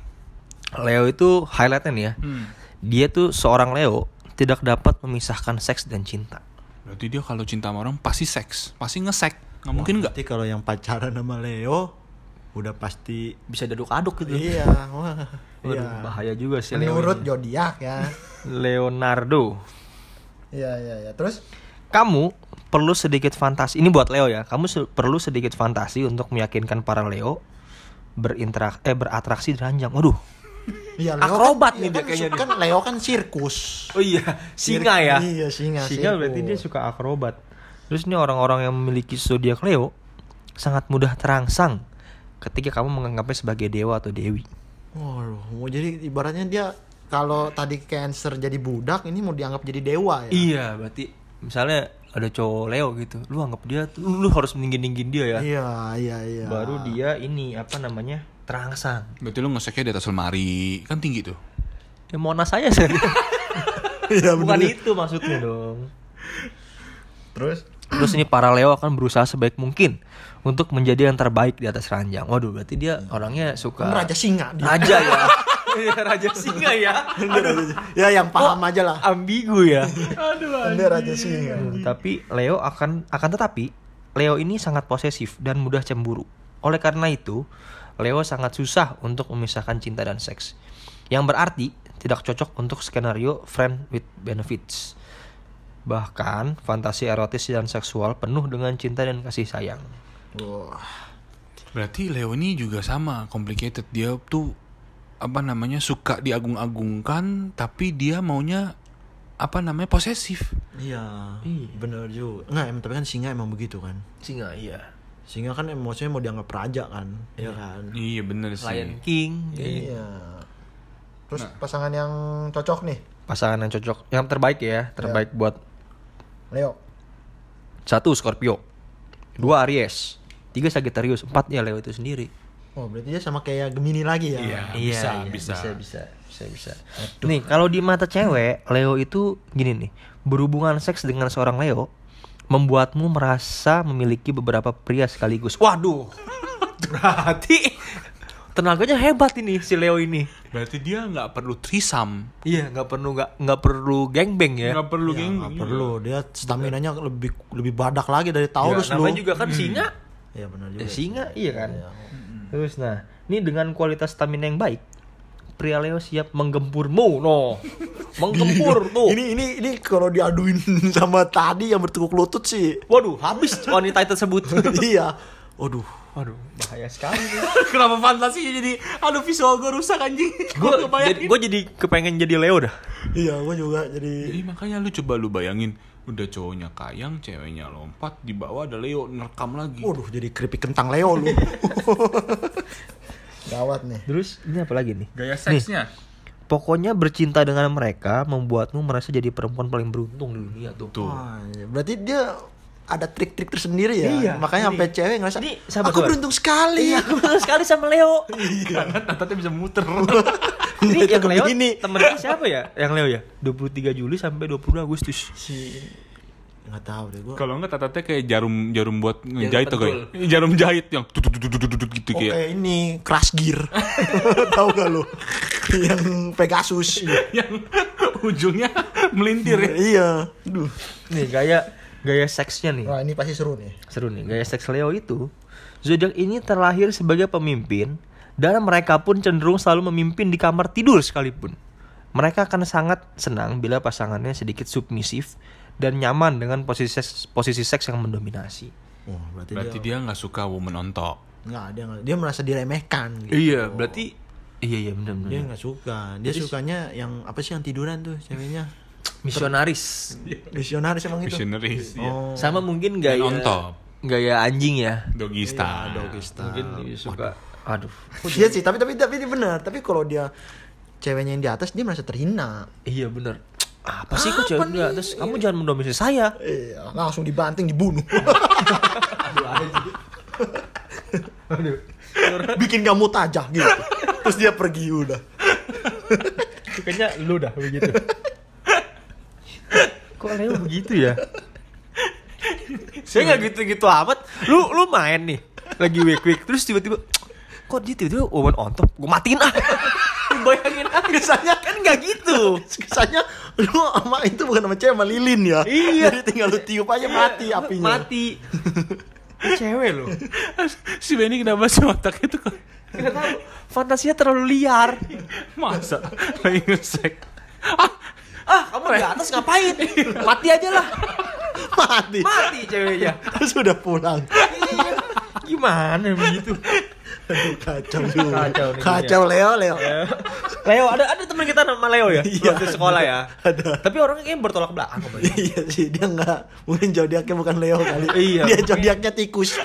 Leo itu highlightnya nih ya. Hmm. Dia tuh seorang Leo tidak dapat memisahkan seks dan cinta. Berarti dia kalau cinta sama orang pasti seks, pasti ngesek. Nggak mungkin nggak? Kalau yang pacaran sama Leo udah pasti Bisa daduk-aduk gitu. iya, wah. Waduh, Iya. bahaya juga sih Leo. Menurut zodiak ya. Leonardo. Iya, iya, iya. Terus Kamu perlu sedikit fantasi. Ini buat Leo ya. Kamu se- perlu sedikit fantasi untuk meyakinkan para Leo berinterak eh beratraksi di ranjang. Waduh. Iya, Akrobat kan, nih iya dia kan, kayaknya kan Leo kan sirkus. Oh iya, singa ya. Iya, singa. Singa sirkus. berarti dia suka akrobat. Terus ini orang-orang yang memiliki zodiak Leo sangat mudah terangsang ketika kamu menganggapnya sebagai dewa atau dewi. Waduh, mau jadi ibaratnya dia kalau tadi cancer jadi budak, ini mau dianggap jadi dewa ya. Iya, berarti misalnya ada cowok Leo gitu, lu anggap dia tuh lu, lu harus meninggi-ninggin dia ya. Iya, iya, iya. Baru dia ini apa namanya? terangsang. Berarti lu ngeseknya di atas lemari, kan tinggi tuh. Ya Monas saya sih. Iya, Bukan bener. itu maksudnya dong. Terus Terus ini para Leo akan berusaha sebaik mungkin untuk menjadi yang terbaik di atas ranjang. Waduh, berarti dia orangnya suka raja singa dia. Raja ya. Iya, raja singa ya. Ya yang paham aja lah. Ambigu ya. Kan dia raja singa. tapi Leo akan akan tetapi Leo ini sangat posesif dan mudah cemburu. Oleh karena itu, Leo sangat susah untuk memisahkan cinta dan seks. Yang berarti tidak cocok untuk skenario friend with benefits. Bahkan fantasi erotis dan seksual penuh dengan cinta dan kasih sayang. Wah, Berarti Leo ini juga sama, complicated. Dia tuh apa namanya suka diagung-agungkan, tapi dia maunya apa namanya posesif. iya. Iya. Bener juga. Enggak, em, tapi kan singa emang begitu kan. Singa iya. Singa kan emosinya mau dianggap raja kan. Iya kan. Iya bener sih. Lion King. gitu. Iya. Terus pasangan yang cocok nih, Pasangan yang cocok, yang terbaik ya, terbaik buat Leo. Satu Scorpio Dua Aries Tiga Sagittarius Empat ya Leo itu sendiri Oh, berarti dia sama kayak Gemini lagi ya. Iya. bisa, bisa. bisa bisa bisa bisa nih kalau di mata cewek Leo itu gini nih berhubungan seks dengan seorang Leo membuatmu merasa memiliki beberapa pria sekaligus waduh berarti tenaganya hebat ini si Leo ini Berarti dia nggak perlu trisam, iya nggak perlu nggak nggak perlu gangbang ya nggak perlu Ya, geng. nggak perlu. Dia stamina-nya lebih lebih badak lagi dari Taurus Ya, lu. namanya juga kan singa Iya benar juga. Ya, singa iya kan. Iya. Terus nah, ini dengan kualitas stamina yang baik, pria Leo siap menggempurmu, no. Menggempur tuh. Ini ini ini kalau diaduin sama tadi yang bertekuk lutut sih. Waduh, habis wanita tersebut. iya. Waduh. Waduh, bahaya sekali. Kenapa fantasinya jadi aduh visual gue rusak anjing. Gue jadi, gua jadi kepengen jadi Leo dah. Iya, gua juga jadi Jadi makanya lu coba lu bayangin udah cowoknya kayang, ceweknya lompat, di bawah ada Leo nerekam lagi. Waduh, jadi keripik kentang Leo lu. Gawat nih. Terus ini apa lagi nih? Gaya seksnya. Pokoknya bercinta dengan mereka membuatmu merasa jadi perempuan paling beruntung di dunia tuh. Tuh. Wah, iya. berarti dia ada trik-trik tersendiri ya. Iya, Makanya ini. sampai cewek ngerasa Ini sahabat aku gua. beruntung sekali. Iya, aku betul sekali sama Leo. Karena tatanya bisa muter. Ini yang Leo begini. temen kita siapa ya? Yang Leo ya? 23 Juli sampai 22 Agustus. Si nggak tahu deh gua. Kalau enggak tatatnya kayak jarum jarum buat ngejahit tuh kayak jarum jahit yang gitu Oh, kayak kayak ini crash gear. tahu gak lo? yang Pegasus. yang ujungnya melintir ya. iya. Duh. Nih gaya gaya seksnya nih. Wah, ini pasti seru nih. Seru nih, gaya seks Leo itu. Zodiak ini terlahir sebagai pemimpin dan mereka pun cenderung selalu memimpin di kamar tidur sekalipun. Mereka akan sangat senang bila pasangannya sedikit submisif dan nyaman dengan posisi seks, posisi seks yang mendominasi. Oh, berarti, Berarti dia dia nggak suka woman on top. nggak dia nggak dia merasa diremehkan gitu. Iya, berarti iya iya benar Dia benar. nggak suka. Dia sukanya yang apa sih yang tiduran tuh ceweknya? Misionaris. Misionaris emang itu. Missionaries. iya. Oh. Sama mungkin Dan gaya on top. gaya anjing ya. Doggy Iya, style. Mungkin dia suka aduh. Iya sih, tapi tapi tapi ini benar. Tapi kalau dia ceweknya yang di atas dia merasa terhina. Iya benar. Apa sih kok cewek di atas? Kamu jangan mendominasi saya. Iya, langsung dibanting dibunuh. Bikin kamu tajah gitu. Terus dia pergi udah. Kayaknya lu dah begitu. Kok Leo begitu ya? Saya nggak gitu-gitu amat. Lu lu main nih, lagi week week, terus tiba-tiba, kok dia tiba-tiba woman on top, gue matiin ah. Bayangin ah, kesannya kan nggak gitu. Kesannya lu sama itu bukan sama cewek sama lilin ya. Iya. Jadi tinggal lu tiup aja mati apinya. Mati. Ini cewek loh. si Benny kenapa sih otaknya tuh kok Gak tahu. Fantasinya terlalu liar. masa lagi ngesek. Ah, kamu di atas ngapain? Mati aja lah. Mati. Mati ceweknya. Terus udah pulang. Iya. Gimana begitu? Aduh, kacau juga. Kacau nih Kacau Leo, Leo. Leo ada ada teman kita nama Leo ya Iya, waktu sekolah ya ada. tapi orangnya kayaknya bertolak belakang iya sih, dia nggak mungkin zodiaknya bukan Leo kali. Iya, Dia mungkin. zodiaknya tikus.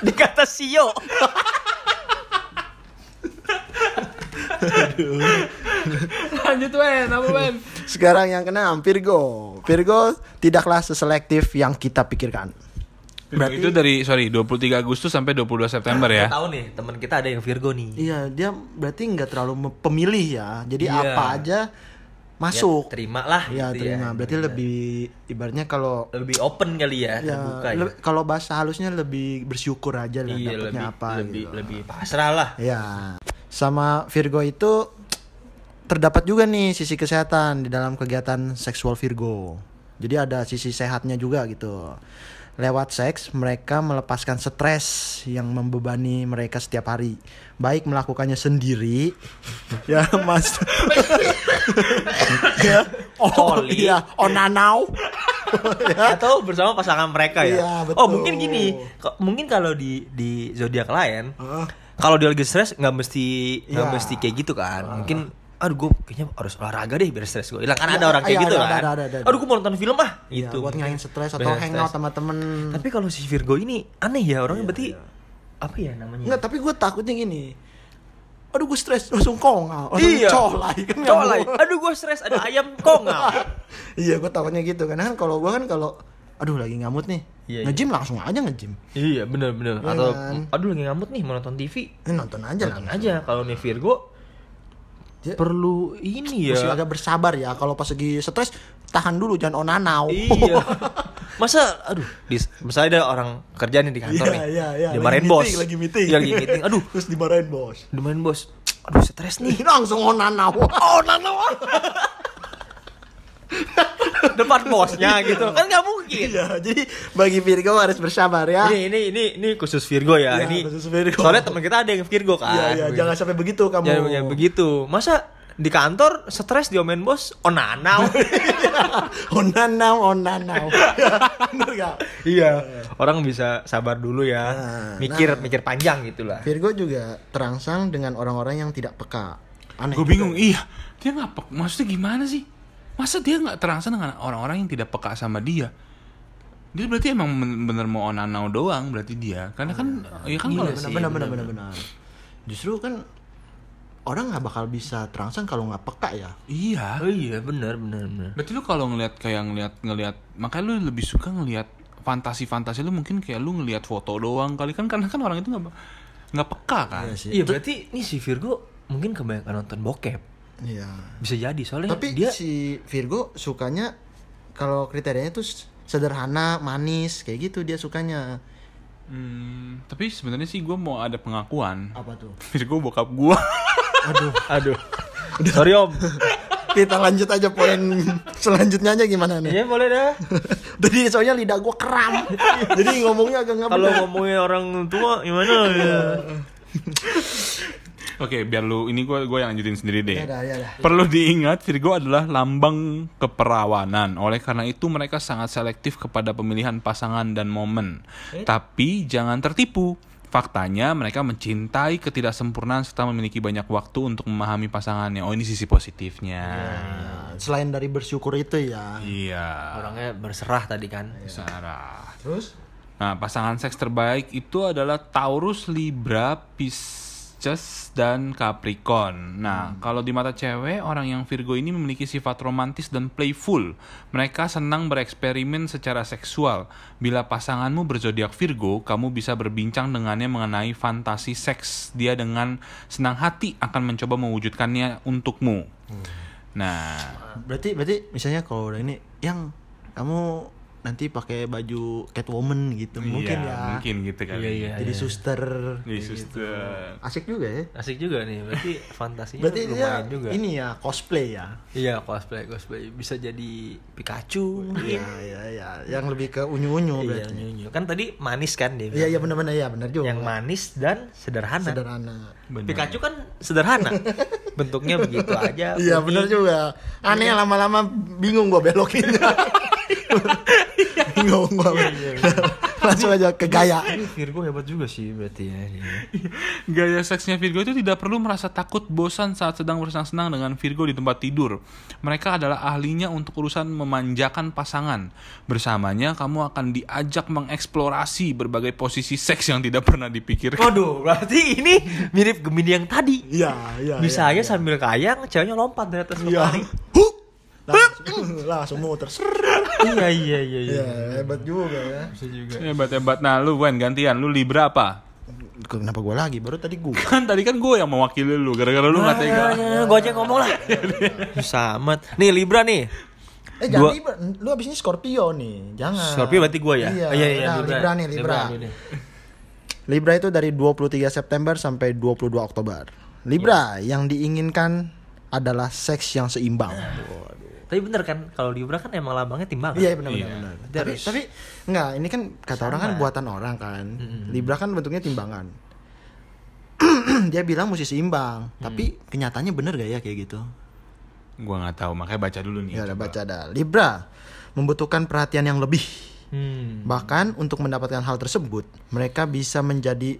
dikata Sio Lanjut Ben, apa Ben? Sekarang yang kena Virgo. Virgo tidaklah seselektif yang kita pikirkan. Berarti- itu dari sorry 23 Agustus sampai 22 September ya. tahu nih teman kita ada yang Virgo nih Iya, dia berarti nggak terlalu pemilih ya. Jadi Iya. apa aja masuk. Ya, terima lah Iya, gitu terima. ya. Berarti lebih ibaratnya kalau lebih open kali ya, ya, terbuka ya kalau bahasa halusnya lebih bersyukur aja lah iya dapatnya lebih apa lebih gitu. lebih pasrah lah Ya. Sama Virgo itu terdapat juga nih sisi kesehatan di dalam kegiatan seksual Virgo. Jadi ada sisi sehatnya juga gitu. Lewat seks mereka melepaskan stres yang membebani mereka setiap hari. Baik melakukannya sendiri ya Mas. ya. Oh, Coli. iya, onanau. ya. atau bersama pasangan mereka ya betul. oh mungkin gini mungkin kalau di di zodiak lain Heeh. kalau dia lagi stres nggak mesti nggak Iya. mesti kayak gitu kan mungkin aduh gue kayaknya harus olahraga deh biar stres gue hilang kan Iya, ada orang kayak iya, gitu ada, kan ada, ada, ada, ada. aduh gue mau nonton film ah Iya, gitu buat ngilangin stres atau hangout sama temen. tapi kalau si Virgo ini aneh ya orangnya Iya, berarti iya. apa ya namanya Enggak, tapi gue takutnya gini. Aduh gue stres langsung kongal, langsung Iya. colai kan nggak colai aduh gue stres ada ayam kongal iya, gue takutnya gitu karena kan kalau gue kan kalau aduh lagi ngamut nih. Iya, Nge-gym langsung aja nge-gym. iya bener bener Iya atau kan? aduh lagi ngamut nih mau nonton TV Eh, nonton aja nonton langsung. aja kalau nih Virgo Dia- perlu ini ya agak bersabar ya kalau pas lagi stres tahan dulu jangan onanau. iya masa aduh di, misalnya ada orang kerja nih di kantor Iya, nih iya, iya. dimarahin Lagi bos meeting, lagi meeting. Iya, lagi meeting aduh Terus dimarahin bos. dimarahin bos aduh stres nih langsung onanau. onanau. Depan bosnya gitu kan nggak mungkin Iya, jadi bagi Virgo harus bersabar ya. ini ini ini ini khusus Virgo ya, Iya, ini khusus Virgo. soalnya teman kita ada yang Virgo kan Iya, iya, jangan sampai begitu kamu. jangan yang begitu masa di kantor stres diomelin bos onanau onanau, onanau. Bener gak? iya orang bisa sabar dulu ya Nah, mikir nah. mikir panjang gitulah Virgo juga terangsang dengan orang-orang yang tidak peka. Aneh. Gue bingung, iya dia nggak peka. Maksudnya gimana sih? Masa dia nggak terangsang dengan orang-orang yang tidak peka sama dia? Dia berarti emang ben- bener mau onanau doang berarti dia. Karena kan, ya kan Gila kalau sih, Benar, benar, benar, benar, benar. Justru kan orang nggak bakal bisa terangsang kalau nggak peka ya. Iya. Oh iya, benar benar benar. Berarti lu kalau ngelihat kayak ngelihat ngelihat makanya lu lebih suka ngelihat fantasi-fantasi lu mungkin kayak lu ngelihat foto doang kali kan karena kan orang itu nggak nggak peka kan. Iya sih. Iya, berarti nih si Virgo mungkin kebanyakan nonton bokep. Iya. Bisa jadi soalnya Tapi dia si Virgo sukanya kalau kriterianya tuh sederhana, manis, kayak gitu dia sukanya. Hmm, tapi sebenarnya sih gue mau ada pengakuan. Apa tuh? Virgo bokap gue. Aduh. aduh. Sorry Om. Kita lanjut aja poin selanjutnya aja gimana nih? Iya, boleh dah. Jadi soalnya lidah gua kram. Jadi ngomongnya agak nggak Kalau ngomongin orang tua gimana ya? Oke, biar lu ini gue gue yang lanjutin sendiri deh. Ya dah, ya dah. Perlu diingat Virgo adalah lambang keperawanan. Oleh karena itu mereka sangat selektif kepada pemilihan pasangan dan momen. Tapi jangan tertipu. Faktanya mereka mencintai ketidaksempurnaan serta memiliki banyak waktu untuk memahami pasangannya. Oh, ini sisi positifnya. Nah, selain dari bersyukur itu ya. Iya. Orangnya berserah tadi kan. Sarah. Terus? Nah, pasangan seks terbaik itu adalah Taurus, Libra, Pisces, dan Capricorn. Nah, kalau di mata cewek, orang yang Virgo ini memiliki sifat romantis dan playful. Mereka senang bereksperimen secara seksual. Bila pasanganmu berzodiak Virgo, kamu bisa berbincang dengannya mengenai fantasi seks. Dia dengan senang hati akan mencoba mewujudkannya untukmu. Nah, Berarti berarti misalnya kalau ini yang kamu nanti pakai baju Catwoman gitu mungkin iya, ya. Mungkin gitu kali. Iya, iya. Jadi suster. Jadi suster. Asik juga ya. Asik juga nih, berarti fantasinya Berarti lumayan juga. ini ya cosplay ya. Iya, cosplay cosplay bisa jadi Pikachu mungkin. Iya iya iya. Yang lebih ke unyu-unyu Iya, berarti. nyanyi. Kan tadi manis kan dia. Iya iya benar-benar ya benar juga. Yang manis dan sederhana. sederhana. Benar. Pikachu kan sederhana. Bentuknya begitu aja. Iya benar juga. Aneh lama-lama bingung gua belokinnya. bingung gua. Langsung aja ke gaya. Ini Virgo hebat juga sih berarti ya. Iya. Gaya seksnya Virgo itu tidak perlu merasa takut bosan saat sedang bersenang-senang dengan Virgo di tempat tidur. Mereka adalah ahlinya untuk urusan memanjakan pasangan. Bersamanya kamu akan diajak mengeksplorasi berbagai posisi seks yang tidak pernah dipikirkan. Waduh, berarti ini mirip Gemini yang tadi. Iya iya. Bisa iya, aja sambil kayang, ceweknya lompat dari atas Iya. lemari. Langsung, muter. Iya, iya, iya, iya. Iya, hebat juga ya. Bisa juga. Hebat-hebat. Nah lu Wen gantian. Lu Libra apa? Kenapa gua lagi? Baru tadi gua. Kan tadi kan gue yang mewakili lu. Gara-gara lu nggak tega. Ya, gue aja ngomong lah. Susah amat. Nih Libra nih. Eh jangan Libra, lu abis ini Scorpio nih, jangan. Scorpio berarti gue ya? Iya, Oh, iya, iya, Nah, Libra. nih, Libra. nih. Libra itu dari 23 September sampai 22 Oktober. Libra Iya. yang diinginkan adalah seks yang seimbang. Tapi bener kan, kalau Libra kan emang lambangnya timbangan. Iya benar benar. Iya. benar. Tapi tapi enggak, ini kan kata orang kan buatan orang kan. Libra kan bentuknya timbangan. Dia bilang mesti seimbang, Hmm. tapi kenyataannya bener gak ya kayak gitu? Gue nggak tahu. Makanya baca dulu nih. Ya udah baca dah. Libra membutuhkan perhatian yang lebih. Hmm. Bahkan untuk mendapatkan hal tersebut, mereka bisa menjadi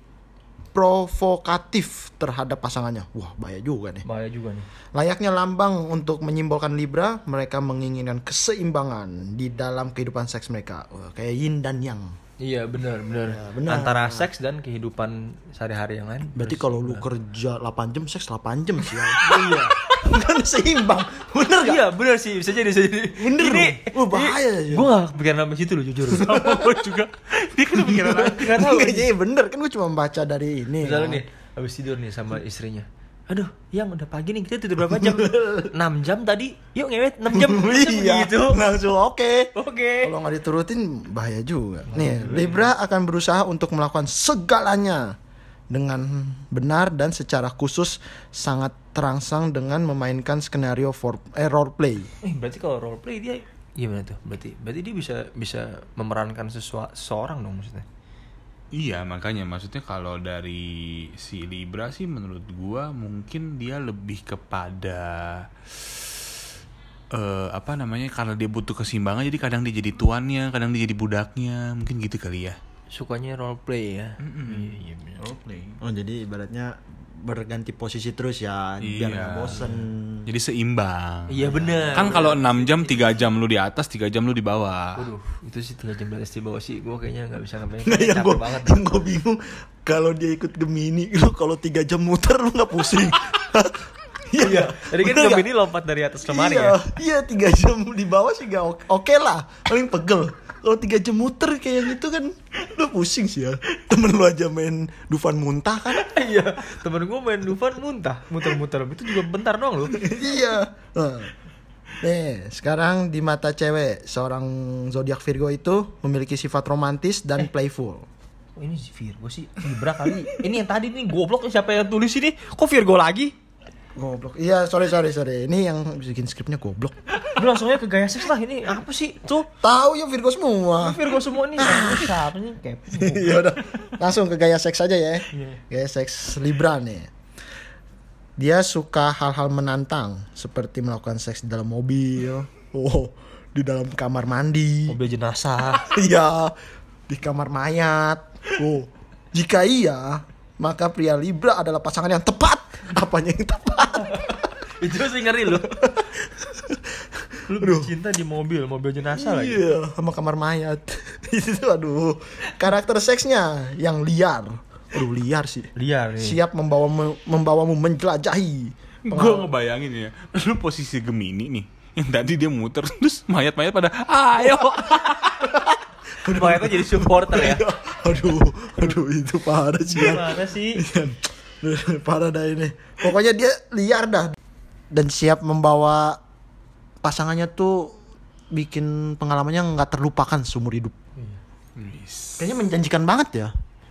provokatif terhadap pasangannya. Wah, bahaya juga nih. Bahaya juga nih. Layaknya lambang untuk menyimbolkan Libra, mereka menginginkan keseimbangan di dalam kehidupan seks mereka. Wah, kayak yin dan yang. Iya benar benar. Ya, benar. Antara seks dan kehidupan sehari-hari yang lain. Berarti kalau lu kerja 8 jam, seks 8 jam sih. iya. kan seimbang. Bener gak? Iya benar sih bisa jadi bisa jadi. Bener Ini, dong. Wah, bahaya sih. Gue gak kepikiran sampai situ loh jujur. gue juga. Dia kan kepikiran aja. Gak jadi bener kan gue cuma baca dari ini. Misalnya kan. nih habis tidur nih sama istrinya. Aduh, yang udah pagi nih kita tidur berapa jam? 6 jam tadi. Yuk ngewet 6 jam. iya, gitu. langsung oke. Oke. Kalau nggak diturutin bahaya juga. Nih, Libra akan berusaha untuk melakukan segalanya dengan benar dan secara khusus sangat terangsang dengan memainkan skenario for eh, role play. Eh, berarti kalau role play dia gimana tuh? Berarti berarti dia bisa bisa memerankan sesua- seseorang dong maksudnya. Iya makanya maksudnya kalau dari si Libra sih menurut gua mungkin dia lebih kepada eh apa namanya karena dia butuh keseimbangan jadi kadang dia jadi tuannya kadang dia jadi budaknya mungkin gitu kali ya Sukanya role play ya. Iya, iya bener. roleplay Oh, jadi ibaratnya berganti posisi terus ya, biar Iya. nggak bosen. jadi seimbang Iya bener. kan kalau 6 jam 3 jam lu di atas 3 jam lu di bawah Waduh, itu sih tiga jam di atas di bawah sih. Gue kayaknya nggak bisa ngapain. Nah, yang capek gue banget. yang gue bingung kalau dia ikut Gemini lu kalau tiga jam muter lu nggak pusing Iya. Tadi kan Bener nggak? Gemini lompat dari atas lemari iya, ya. Iya, tiga jam di bawah sih gak oke, oke lah. Paling pegel. Kalau tiga jam muter kayak yang itu kan lu pusing sih ya. Temen lu aja main Dufan muntah kan. Iya, temen gue main Dufan muntah, muter-muter. Itu juga bentar doang loh. iya. Nih, sekarang di mata cewek, seorang zodiak Virgo itu memiliki sifat romantis dan playful. Oh, ini si Virgo sih Libra kali. Ini yang tadi nih goblok siapa yang tulis ini? Kok Virgo lagi? Goblok. Iya, sorry sorry sorry. Ini yang bikin skripnya goblok. Lu langsungnya ke gaya seks lah ini. Apa sih? Tuh, Tahu ya Virgo semua. Virgo semua nih. Siapa nih? Kayak ya udah langsung ke gaya seks aja ya gaya seks Libra nih dia suka hal-hal menantang seperti melakukan seks di dalam mobil oh di dalam kamar mandi mobil jenazah. iya di kamar mayat oh jika iya maka pria Libra adalah pasangan yang tepat apanya yang tepat Itu sih ngeri lu. lu cinta di mobil, mobil jenazah lagi. iya sama kamar mayat itu tuh aduh karakter seksnya yang liar aduh liar sih Liar nih. siap membawamu membawamu menjelajahi Gue ngebayangin ya, lu posisi Gemini nih. Yang tadi dia muter terus mayat-mayat pada ayo. Mayatnya jadi supporter ya. aduh aduh itu parah sih ya. Gimana sih? parah dah ini. Pokoknya dia liar dah. Dan siap membawa pasangannya tuh bikin pengalamannya nggak terlupakan seumur hidup. Kayaknya menjanjikan banget ya.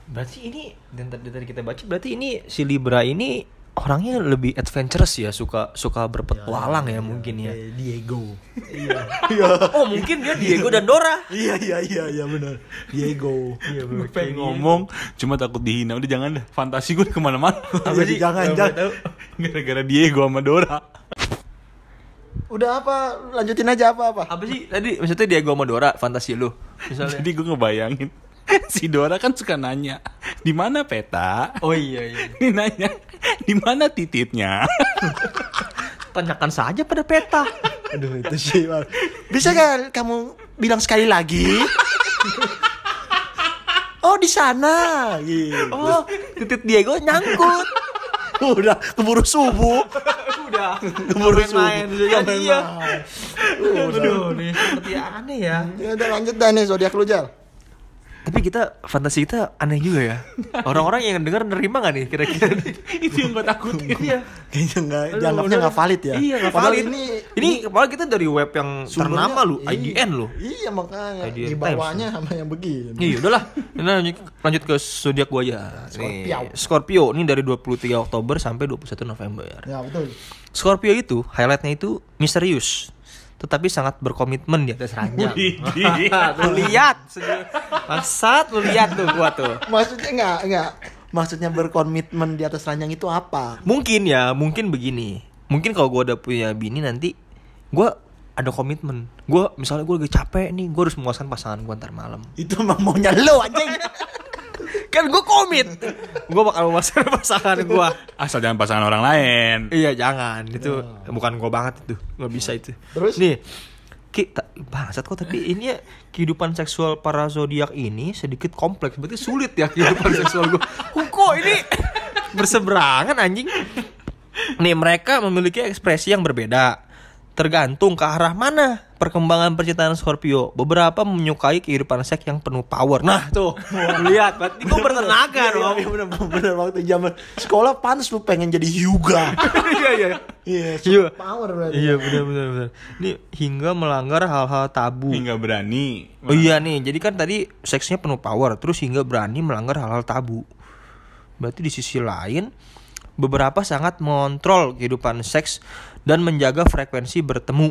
Berarti ini dan tadi tadi kita baca berarti ini si Libra ini orangnya lebih adventurous ya, suka suka berpetualang ya, mungkin ya. Kayak Diego Iya. Oh, mungkin dia Diego dan Dora. iya iya iya iya benar Diego Iya, Gue pengen ngomong, cuma takut dihina. Udah jangan dah, fantasi gue ke mana-mana. Sih? Jangan, jangan. Gara-gara Diego sama Dora. udah apa lanjutin aja apa apa Apa sih tadi maksudnya Diego sama Dora fantasi lu? Misalnya. Jadi gue ngebayangin, si Dora kan suka nanya, di mana peta? Oh iya iya. Ini nanya, di mana tititnya? Tanyakan saja pada peta. Aduh itu sih Bang. Bisa kan kamu bilang sekali lagi? oh di sana. Gitu. Oh, titik Diego nyangkut. Udah keburu subuh. Udah. Keburu main subuh. ya Main-main. iya. Aduh, nih seperti aneh ya. Ya udah lanjut dah nih zodiak lu Jal. Tapi kita fantasi kita aneh juga ya. Orang-orang yang denger nerima gak nih kira-kira? Itu yang gue takutin. Iya. Kayaknya nggak dianggapnya nggak valid ya. Iya, nggak Padahal valid. Ini Ini kepala kita dari web yang ternama lu, iya. IGN lu. Iya makanya di bawahnya sama yang begini. Iya udahlah. Ini lanjut, ke zodiak gua aja. Scorpio. Nih, Scorpio ini dari 23 Oktober sampai 21 November. Ya betul. Scorpio itu highlightnya itu misterius tetapi sangat berkomitmen di atas ranjang. Lu lihat, Bangsat, lu lihat tuh gua tuh. Maksudnya nggak nggak. Maksudnya berkomitmen di atas ranjang itu apa? Mungkin ya, mungkin begini. Mungkin kalau gua udah punya bini nanti gua ada komitmen. Gua misalnya gua lagi capek nih, gua harus memuaskan pasangan gua ntar malam. Itu emang maunya lo anjing. Kan gua komit. gua bakal memuaskan pasangan gua. Asal jangan pasangan orang lain. Iya jangan itu bukan gua banget itu nggak bisa itu. Terus? nih Ki, bangsat kok tapi ini ya kehidupan seksual para zodiak ini sedikit kompleks berarti sulit ya kehidupan seksual gua. Oh, kok ini berseberangan anjing. Nih mereka memiliki ekspresi yang berbeda tergantung ke arah mana perkembangan percintaan Scorpio. Beberapa menyukai kehidupan seks yang penuh power. Nah tuh lihat berarti gua bertenaga dong. Iya bener, bener waktu zaman sekolah pantas lu pengen jadi Hyuga. Iya iya. Iya, Iya. super power berarti. Iya benar benar benar. Ini hingga melanggar hal-hal tabu. Hingga berani. Oh iya nih, jadi kan tadi seksnya penuh power, terus hingga berani melanggar hal-hal tabu. Berarti di sisi lain, beberapa sangat mengontrol kehidupan seks dan menjaga frekuensi bertemu.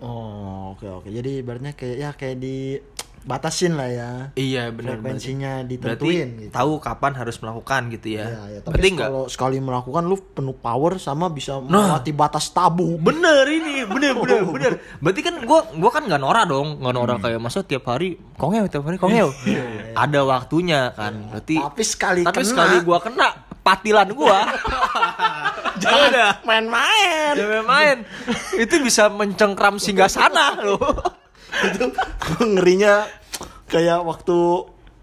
Oh, oke oke. Jadi ibaratnya kayak ya kayak dibatasin lah ya. Iya benar. Frekuensinya Berarti ditentuin gitu. tahu kapan harus melakukan gitu ya. Ya, ya. Tapi Berarti enggak? kalau sekali melakukan lu penuh power sama bisa Nah. melewati batas tabu. Bener ini, bener bener bener. Berarti kan gua gua kan nggak norak dong, nggak norak kayak masa tiap hari kongew tiap hari kongew. Ada waktunya kan. Berarti Tapi sekali tapi kena, sekali gua kena patilan gua. Jangan dah. main-main. Jangan main. Itu bisa mencengkram singgah sana loh. Itu ngerinya kayak waktu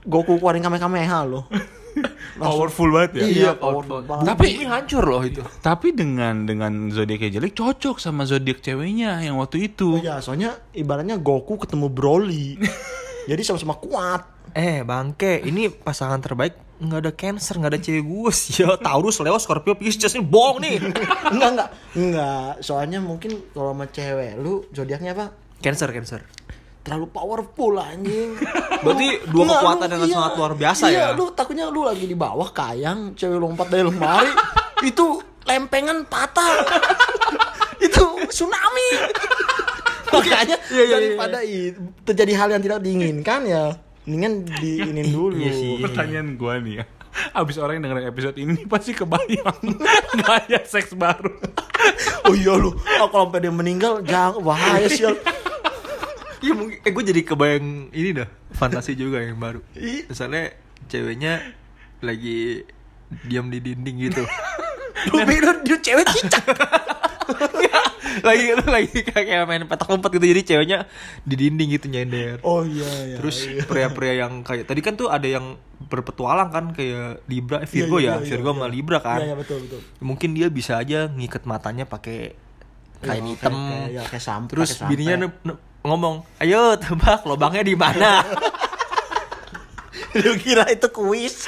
Goku keluarin Kamehameha loh. Powerful banget ya. Iya, powerful banget. Tapi ini hancur loh itu. Tapi dengan dengan zodiak jelek cocok sama zodiak ceweknya yang waktu itu. Oh ya, soalnya ibaratnya Goku ketemu Broly. Jadi sama-sama kuat. Eh bangke, ini pasangan terbaik nggak ada cancer, nggak ada cewek gue sih. Ya, Taurus, Leo, Scorpio, Pisces ini bohong nih. enggak, enggak. Enggak, soalnya mungkin kalau sama cewek lu zodiaknya apa? cancer, cancer. Terlalu powerful anjing. Berarti dua Enggak, kekuatan lu- yang iya, sangat luar biasa iya, ya. lu takutnya lu lagi di bawah kayang, cewek lompat dari lemari, itu lempengan patah. itu tsunami. Makanya Iya, iya, iya. daripada i- terjadi hal yang tidak diinginkan ya, mendingan diinin dulu. Iya sih. Pertanyaan gua nih ya. Abis orang yang dengerin episode ini pasti kebayang gaya seks baru. Oh iya lu, oh, kalau sampai dia meninggal jangan bahaya sih. Iya mungkin, eh gue jadi kebayang ini dah, fantasi juga yang baru. Misalnya ceweknya lagi diam di dinding gitu. Lu dia cewek cicak. Lagi lagi kayak main petak umpet gitu jadi ceweknya di dinding gitu nyender. Oh iya iya. Terus iya. pria-pria yang kayak tadi kan tuh ada yang berpetualang kan kayak Libra, eh, Virgo Iya, iya, ya, iya, Virgo iya. sama Libra kan. Iya iya betul betul. Mungkin dia bisa aja ngikat matanya pakai kain Iya, hitam. kayak- kayak- ya, kayak sampai- Terus bininya ngomong, "Ayo tebak lubangnya di mana?" Lu kira itu kuis?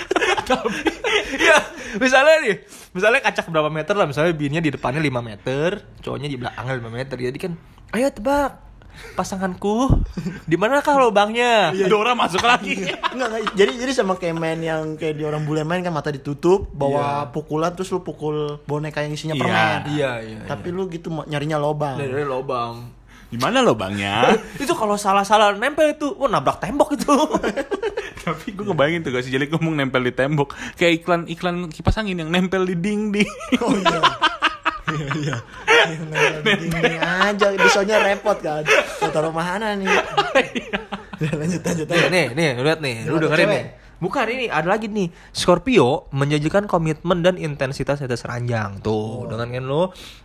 ya, misalnya nih, misalnya kaca berapa meter lah, misalnya bininya di depannya 5 meter, cowoknya di belakangnya 5 meter. Jadi kan, "Ayo tebak pasanganku di manakah lubangnya?" Dora masuk lagi. Enggak, enggak. Jadi jadi sama kayak main yang kayak di orang bule main kan mata ditutup, bawa pukulan terus lu pukul boneka yang isinya Iya. permen. Iya, iya. Tapi lu gitu nyarinya lobang. dari lubang. Di mana lubangnya? itu kalau salah-salah nempel itu, wah nabrak tembok itu. Tapi gue kebayangin tuh gak sih jelek ngomong nempel di tembok Kayak iklan iklan kipas angin yang nempel di dinding Oh iya. Iya iya. Ini aja disonya repot kan. Mau taruh mana nih? Ya, lanjut lanjut nih, lanjut. nih, nih, lihat nih, lu dengerin nih. Bukan ini, ada lagi nih. Scorpio menjanjikan komitmen dan intensitas atas ranjang. Tuh, dengan kan lu,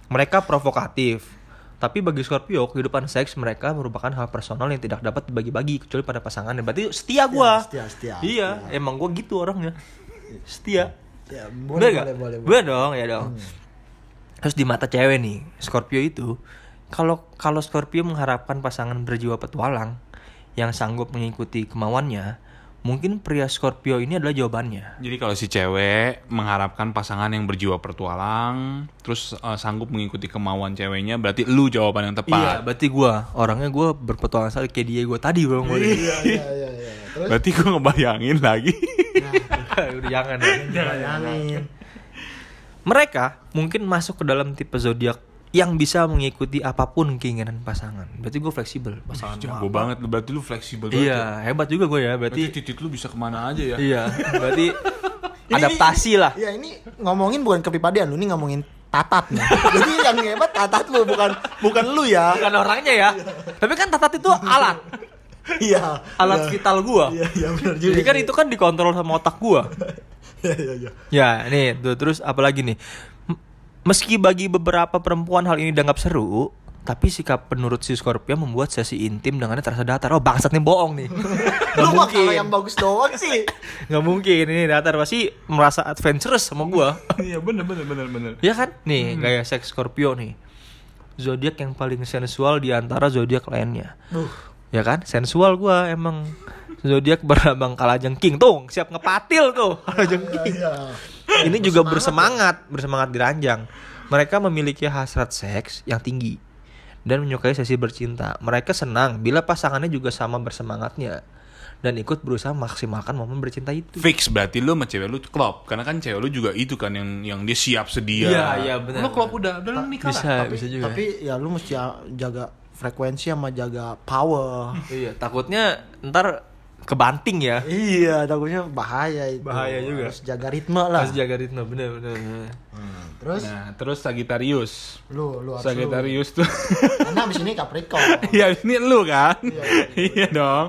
mereka provokatif. Tapi bagi Scorpio, kehidupan seks mereka merupakan hal personal yang tidak dapat dibagi-bagi kecuali pada pasangannya. Berarti setia gua. setia, setia, Iya, emang gua gitu orangnya. Setia. Ya, boleh, boleh, boleh, boleh. Bener dong, ya dong. Terus di mata cewek nih, Scorpio itu kalau kalau Scorpio mengharapkan pasangan berjiwa petualang yang sanggup mengikuti kemauannya, mungkin pria Scorpio ini adalah jawabannya. Jadi kalau si cewek mengharapkan pasangan yang berjiwa pertualang Terus eh, sanggup mengikuti kemauan ceweknya Berarti lu jawaban yang Iya, tepat berarti gua orangnya gua berpetualang sekali kayak dia gua tadi. Gua Iya iya iya iya. Terus Berarti gue ngebayangin lagi Udah jangan. ya. bayangin. Mereka mungkin masuk ke dalam tipe zodiak yang bisa mengikuti apa pun keinginan pasangan. Berarti gue fleksibel pasangan. Jago banget lu Berarti lu fleksibel banget ya. Iya, hebat juga gue ya. Berarti Berarti titik lu bisa ke mana aja ya iya, berarti Ini- adaptasi lah. Iya ini ngomongin bukan kepribadian lu, ini ngomongin tatat nih. Jadi yang hebat tatat lu bukan bukan lu ya. Bukan orangnya ya. Tapi kan tatat itu alat, Iya. alat Iya. vital gua. Iya iya benar juga. Jadi kan itu kan dikontrol sama otak gua. Iya iya iya. Ya, nih, tuh terus apalagi nih? Meski bagi beberapa perempuan hal ini dianggap seru, tapi sikap penurut si Scorpio membuat sesi intim dengannya terasa datar. Oh, bangsat nih bohong nih. Gak Lu mah kalau mungkin. yang bagus doang sih. Gak mungkin ini datar pasti merasa adventurous sama gua. Iya bener bener bener bener ya kan? Nih, gaya seks Scorpio nih. Zodiak yang paling sensual di antara zodiak lainnya. Duh. Ya kan? Sensual gua emang. Zodiak berlambang kalajengking tuh, siap ngepatil tuh kalajengking. Iya. Ini juga bersemangat, bersemangat di ranjang. Mereka memiliki hasrat seks yang tinggi dan menyukai sesi bercinta. Mereka senang bila pasangannya juga sama bersemangatnya dan ikut berusaha maksimalkan momen bercinta itu. Fix berarti lu sama cewek lu klop Karena kan cewek lu juga itu kan yang yang dia siap sedia Iya, iya, benar, Lu klop udah, udah lu nikah Bisa, lah bisa juga. Tapi ya lu mesti jaga frekuensi sama jaga power. iya, takutnya ntar kebanting ya. iya, takutnya bahaya itu. Bahaya juga. Harus jaga ritme lah. Harus jaga ritme, bener bener. bener. Hmm, Terus Nah terus Sagittarius lu lu harus Sagittarius tuh lu. Karena abis ini Capricorn. Iya ini lu kan Iya, Iya dong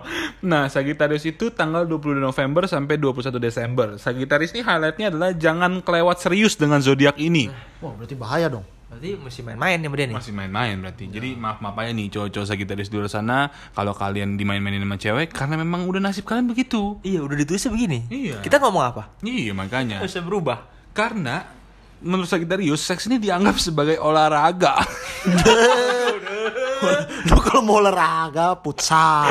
Nah Sagittarius itu tanggal 22 November sampai 21 Desember Sagittarius ini highlightnya adalah Jangan kelewat serius dengan zodiak ini Wah, berarti bahaya dong. Berarti mesti main-main ya dia nih. Masih main-main berarti. Jadi maaf-maaf aja nih cowok-cowok Sagittarius di luar sana kalau kalian dimain-mainin sama cewek karena memang udah nasib kalian begitu. Iya, udah ditulisnya begini. Iya. Kita ngomong apa? Iya makanya. Bisa berubah. Karena menurut Sagittarius seks ini dianggap sebagai olahraga. Lu kalau mau olahraga, futsal,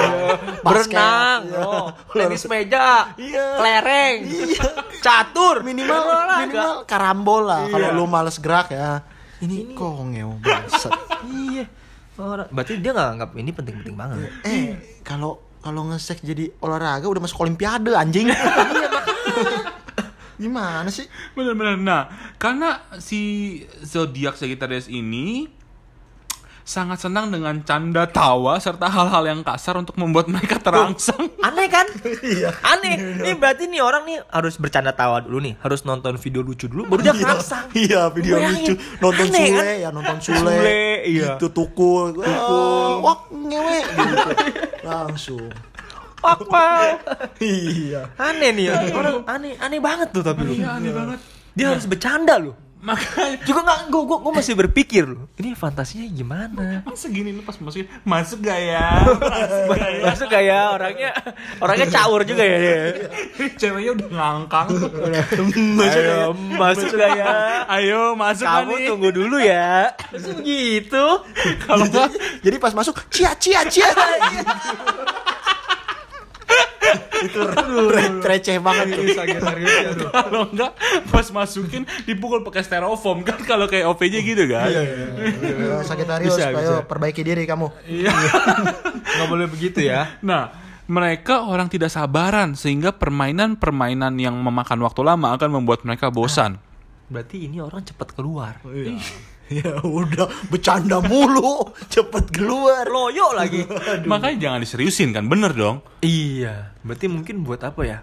basket, Berenang, iya. oh, tenis meja, Iya. kelereng, catur, minimal olahraga. minimal karambol lah Iya. kalau lu males gerak ya. Ini, kongeo bangsat. Iya. Orang- Berarti dia nggak anggap ini penting-penting banget. eh, kalau kalau ngesek jadi olahraga udah masuk olimpiade anjing. Iya, Gimana sih? Benar-benar. Nah, karena si zodiak Sagittarius ini sangat senang dengan canda tawa serta hal-hal yang kasar untuk membuat mereka terangsang. Aneh kan? Iya. Aneh. Ini berarti nih orang nih harus bercanda tawa dulu nih, harus nonton video lucu dulu baru dia ngerangsang. Iya, video Bayangin. lucu. Nonton Aneh, Sule kan? ya, nonton Sule. Sule, iya. Itu tukul. Tukul. Wah, ngewe gitu. Langsung. Wow. Iya. Aneh nih ya. Orang aneh, aneh banget tuh tapi lu. Iya, aneh banget. Dia harus bercanda loh. Makanya Juga nggak, gue gue gue masih berpikir loh. Ini fantasinya gimana? masa gini lu pas masukin masuk gak ya? Masuk gak ya? Masuk gak ya orangnya? Orangnya caur juga ya dia. Ceweknya udah ngangkang. Ayo, masuk gak ya? Ayo masuk Kamu nih. tunggu dulu ya. Begitu. Kalau Jadi pas masuk, cia cia cia. Itu re- receh banget tuh. kalau enggak pas masukin dipukul pakai styrofoam kan kalau kayak OVJ gitu kan. Eh, Sagittarius, Bisa, ayo bisa. perbaiki diri kamu. Iya. Nggak boleh begitu ya. Nah, mereka orang tidak sabaran sehingga permainan-permainan yang memakan waktu lama akan membuat mereka bosan. Berarti ini orang cepat keluar. Ya udah bercanda mulu, cepet keluar. Loyo lagi. Makanya jangan diseriusin kan, bener dong. iya. Berarti mungkin buat apa ya?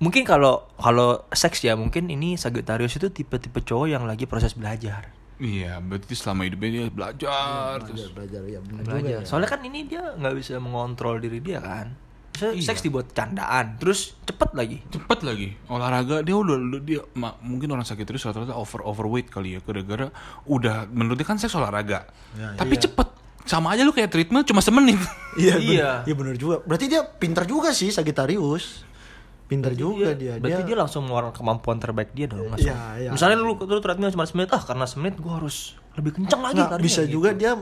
Mungkin kalau kalau seks ya mungkin ini Sagittarius itu tipe-tipe cowok yang lagi proses belajar. Iya, berarti selama hidupnya dia belajar terus. Belajar, belajar ya benar juga Belajar. ya. Soalnya kan ini dia nggak bisa mengontrol diri dia kan. Se- Iya. Seks dibuat candaan, terus cepet lagi. Cepet lagi olahraga dia udah dia ma- mungkin orang sakit terus rata-rata over overweight kali ya gara-gara udah menurut dia kan seks olahraga Ya, tapi cepet sama aja lu kayak treatment cuma semenit Iya, Iya. bener, iya bener juga. Berarti dia pintar juga sih Sagittarius. Pintar juga dia. Berarti dia, Dia, langsung mengeluarkan kemampuan terbaik dia dong. langsung. Iya, iya. Misalnya lu lu treadmill cuma semenit, ah karena semenit gua harus lebih kencang lagi tarinya, bisa gitu. juga dia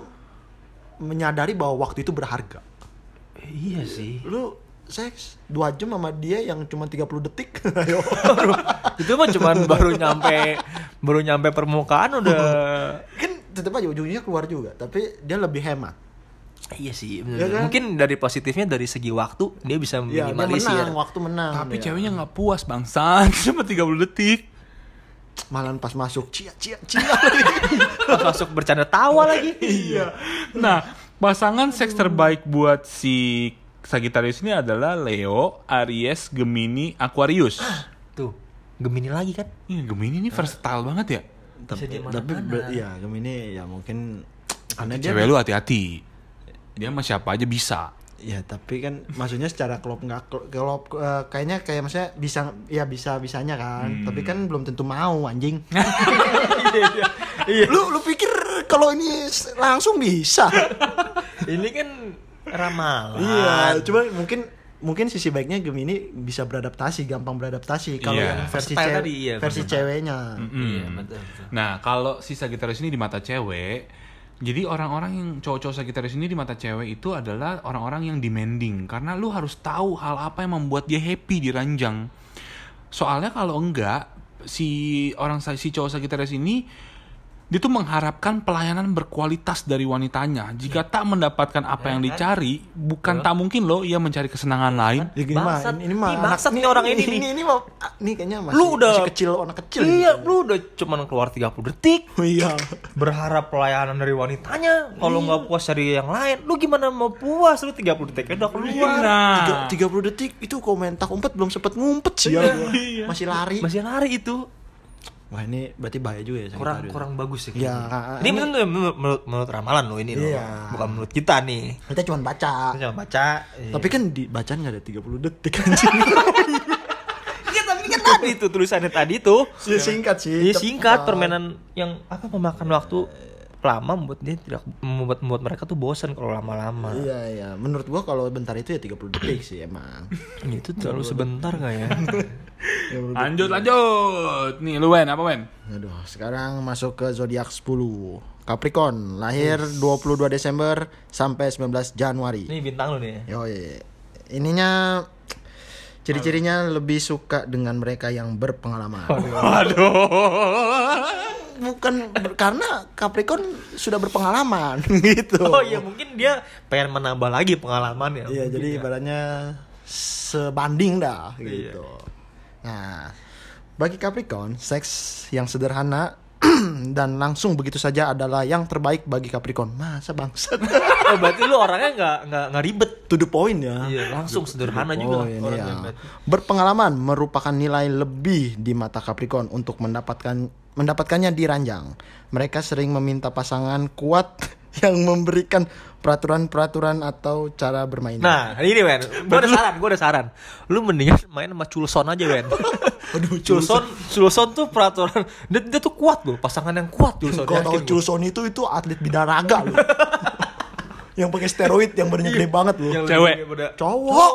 menyadari bahwa waktu itu berharga. Eh, Iya sih. Lu seks 2 jam sama dia yang cuma 30 detik. Ayo. itu mah cuman baru nyampe baru nyampe permukaan udah kan tetap aja ujungnya keluar juga, tapi dia lebih hemat. iya sih bener. Iya kan? mungkin dari positifnya dari segi waktu dia bisa Iya, dia minimalisir menang, waktu menang. tapi dia. ceweknya nggak puas bangsat cuma 30 detik malah pas masuk cia cia cia. pas masuk bercanda tawa lagi iya nah pasangan seks terbaik buat si Sagittarius ini adalah Leo, Aries, Gemini, Aquarius. tuh Gemini lagi kan Iya, Gemini ini versatile banget ya. bisa tapi ya Gemini ya mungkin karena dia Cewek lu hati-hati. Dia sama siapa aja bisa. ya tapi kan maksudnya secara klop nggak klop, klop, eh, kayaknya kayak maksudnya bisa ya bisa bisanya kan tapi kan belum tentu mau anjing lu lu pikir kalau ini langsung bisa ini kan ramalan iya cuma mungkin mungkin sisi baiknya Gemini bisa beradaptasi gampang beradaptasi kalau Iya. yang versi Style cewe- tadi, iya, versi benar. ceweknya iya betul, betul. Nah, kalau si Sagittarius ini di mata cewek, jadi orang-orang yang cowok-cowok Sagittarius ini di mata cewek itu adalah orang-orang yang demanding karena lu harus tahu hal apa yang membuat dia happy di ranjang. Soalnya kalau enggak si orang si cowok Sagittarius ini dia tuh mengharapkan pelayanan berkualitas dari wanitanya. Jika tak mendapatkan apa yang dicari, bukan tak mungkin loh ia mencari kesenangan lain. Ya gini ini, ini mah bangsat nih orang ini nih. Ini ini mah ah, ini kayaknya masih, Lu udah- masih kecil anak kecil. iya gitu. lu udah cuman keluar 30 detik iya. berharap pelayanan dari wanitanya kalau nggak puas cari yang lain lu gimana mau puas lu 30 detik udah keluar Nah, Tiga- 30 detik itu komentar umpet belum sempet ngumpet sih ya. gua. Iya. Masih lari. masih lari itu Wah ini berarti bahaya juga ya. kurang Sagittarius. kurang bagus ya Ya, kayaknya. ini- ini menurut, menurut, menurut, ramalan lo ini loh Iya. bukan menurut kita nih Kita cuma baca. kita cuma baca iya. Tapi kan di bacaan nggak ada 30 detik anjing. Iya, tapi kan tadi tuh tulisannya tadi tuh. Ya, singkat sih. Iya Cepat. singkat permainan yang apa memakan waktu lama membuat dia tidak membuat membuat mereka tuh bosan kalau lama-lama. Iya iya. Menurut gua kalau bentar itu ya 30 detik sih emang. Itu terlalu sebentar gak ya? Lanjut lanjut. Nih lu Wen, apa Wen? Aduh, sekarang masuk ke zodiak 10. Capricorn, lahir 22 Desember sampai 19 Januari. Ini bintang lu nih. Yo, ininya ciri-cirinya lebih suka dengan mereka yang berpengalaman. Aduh. Bukan ber- karena Capricorn sudah berpengalaman gitu. Oh iya mungkin dia pengen menambah lagi pengalaman ya. Iya, jadi ya. ibaratnya sebanding dah gitu. Nah, bagi Capricorn, seks yang sederhana dan langsung begitu saja adalah yang terbaik bagi Capricorn. Masa bangsat? Oh berarti lu orangnya nggak nggak nggak ribet. to the point ya. Iya langsung sederhana To juga point, orangnya. iya. berarti. Berpengalaman merupakan nilai lebih di mata Capricorn untuk mendapatkan mendapatkannya di ranjang. Mereka sering meminta pasangan kuat yang memberikan peraturan-peraturan atau cara bermain. Nah ini Wen, gue ada saran, gue ada saran. Lu mendingan main sama Culson aja Wen. Aduh, Culson, Culson tuh peraturan, dia, dia tuh kuat loh, pasangan yang kuat Culson. Kalau tahu gua. Chulson itu itu atlet bidaraga loh. yang pakai steroid yang badannya gede banget loh. Yang Cewek. Cowok.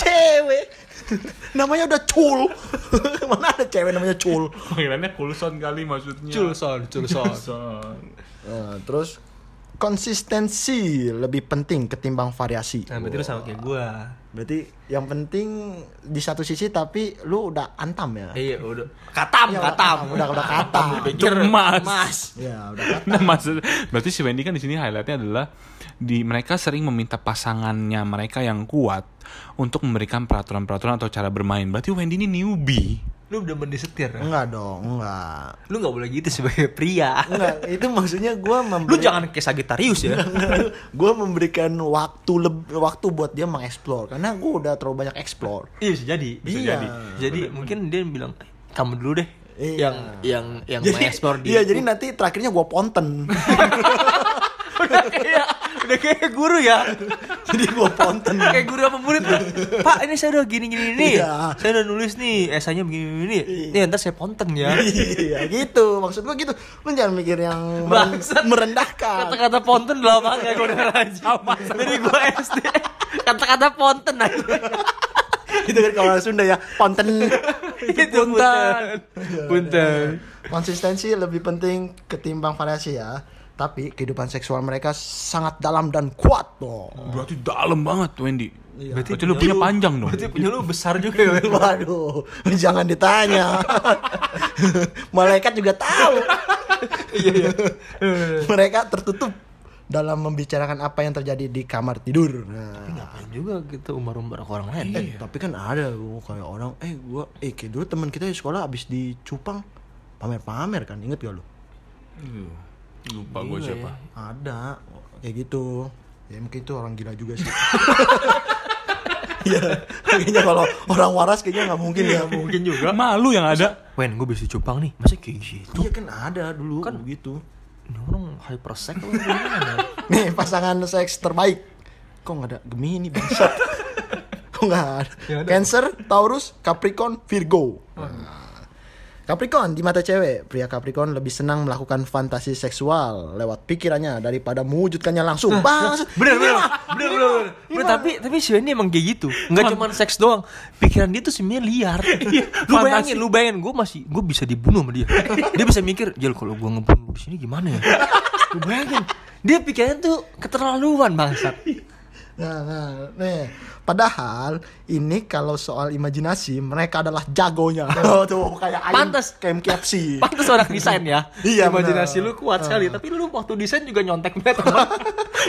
cewek. namanya udah cul. Mana ada cewek namanya cul. Panggilannya Coulson kali maksudnya. Culson, Culson. Nah, terus konsistensi lebih penting ketimbang variasi. Nah berarti lu sama kayak gue. Berarti yang penting di satu sisi tapi lu udah antam ya. Iya udah. Katam, Ya, udah katam. Udah udah kata. Pikir Emas. emas. Ya, udah kata. Nah, maksud berarti si Wendy kan di sini highlightnya adalah di mereka sering meminta pasangannya mereka yang kuat untuk memberikan peraturan-peraturan atau cara bermain. Berarti Wendy ini newbie. Lu udah mendisetir. Enggak dong, enggak. Lu nggak boleh gitu sebagai pria. Enggak, itu maksudnya gua Lu memberi jangan kayak Sagittarius ya. gue memberikan waktu leb- waktu buat dia mengeksplor karena gue udah terlalu banyak explore. Iya bisa jadi. Bisa jadi. jadi. Jadi mungkin dia bilang "Eh, kamu dulu deh. Iya. Yang yang yang mengeksplor dia. Iya, jadi nanti terakhirnya gue ponten. udah kayak udah kayak guru ya. jadi gue ponten. kayak guru apa murid tuh. Pak, ini saya udah gini gini nih. Iya. Saya udah nulis nih esainya begini begini. Nih ntar saya ponten ya. iya gitu maksud gue gitu lu jangan mikir yang Bangsat. merendahkan Kata-kata ponten udah lama gak gue denger aja. Dari gue SD. Kata-kata ponten aja. itu kan kalau Sunda ya ponten Itu punten. Punten. konsistensi lebih penting ketimbang variasi ya tapi kehidupan seksual mereka sangat dalam dan kuat loh Berarti dalam banget Wendy. Iya. Berarti, lu punya panjang dong. Berarti punya lu besar juga ya. Waduh, jangan ditanya. Malaikat juga tahu. Iya iya. Mereka tertutup dalam membicarakan apa yang terjadi di kamar tidur. Nah, Ngapain juga gitu umbar-umbar ke orang lain. eh, tapi kan ada loh kayak orang, eh gua, eh kayak dulu teman kita di sekolah abis di Cupang pamer-pamer kan, inget gak lu? Lupa gue siapa. Ada, kayak gitu. Ya mungkin itu orang gila juga sih. Iya, kayaknya kalau orang waras kayaknya nggak mungkin ya. Mungkin juga. Malu yang ada. Wen, gue bisa cupang nih. Masa kayak gitu? Iya kan ada dulu kan begitu. Ini orang gimana? Nih pasangan seks terbaik. Kok nggak ada Gemini bangsat? Kok nggak ada? Ya ada. Cancer, Taurus, Capricorn, Virgo. Nah, Capricorn di mata cewek, pria Capricorn lebih senang melakukan fantasi seksual lewat pikirannya daripada mewujudkannya langsung. Bener Ini bener mah, bener ini bener. bener. ini tapi tapi si Wendy emang kayak gitu. Enggak cuma seks doang. Pikiran dia tuh sebenarnya liar. lu fantasi. bayangin, lu bayangin gue masih gue bisa dibunuh sama dia. Dia bisa mikir, "Jel, kalau gue ngebunuh di sini gimana ya?" Lu bayangin. Dia pikirannya tuh keterlaluan bangsat. Nah, nah, nih. Padahal ini kalau soal imajinasi mereka adalah jagonya. Oh, tuh kayak ayam Pantes. kayak KFC. Pantes orang desain ya. Iya, Imajinasi bener. lu kuat sekali, tapi lu waktu desain juga nyontek banget.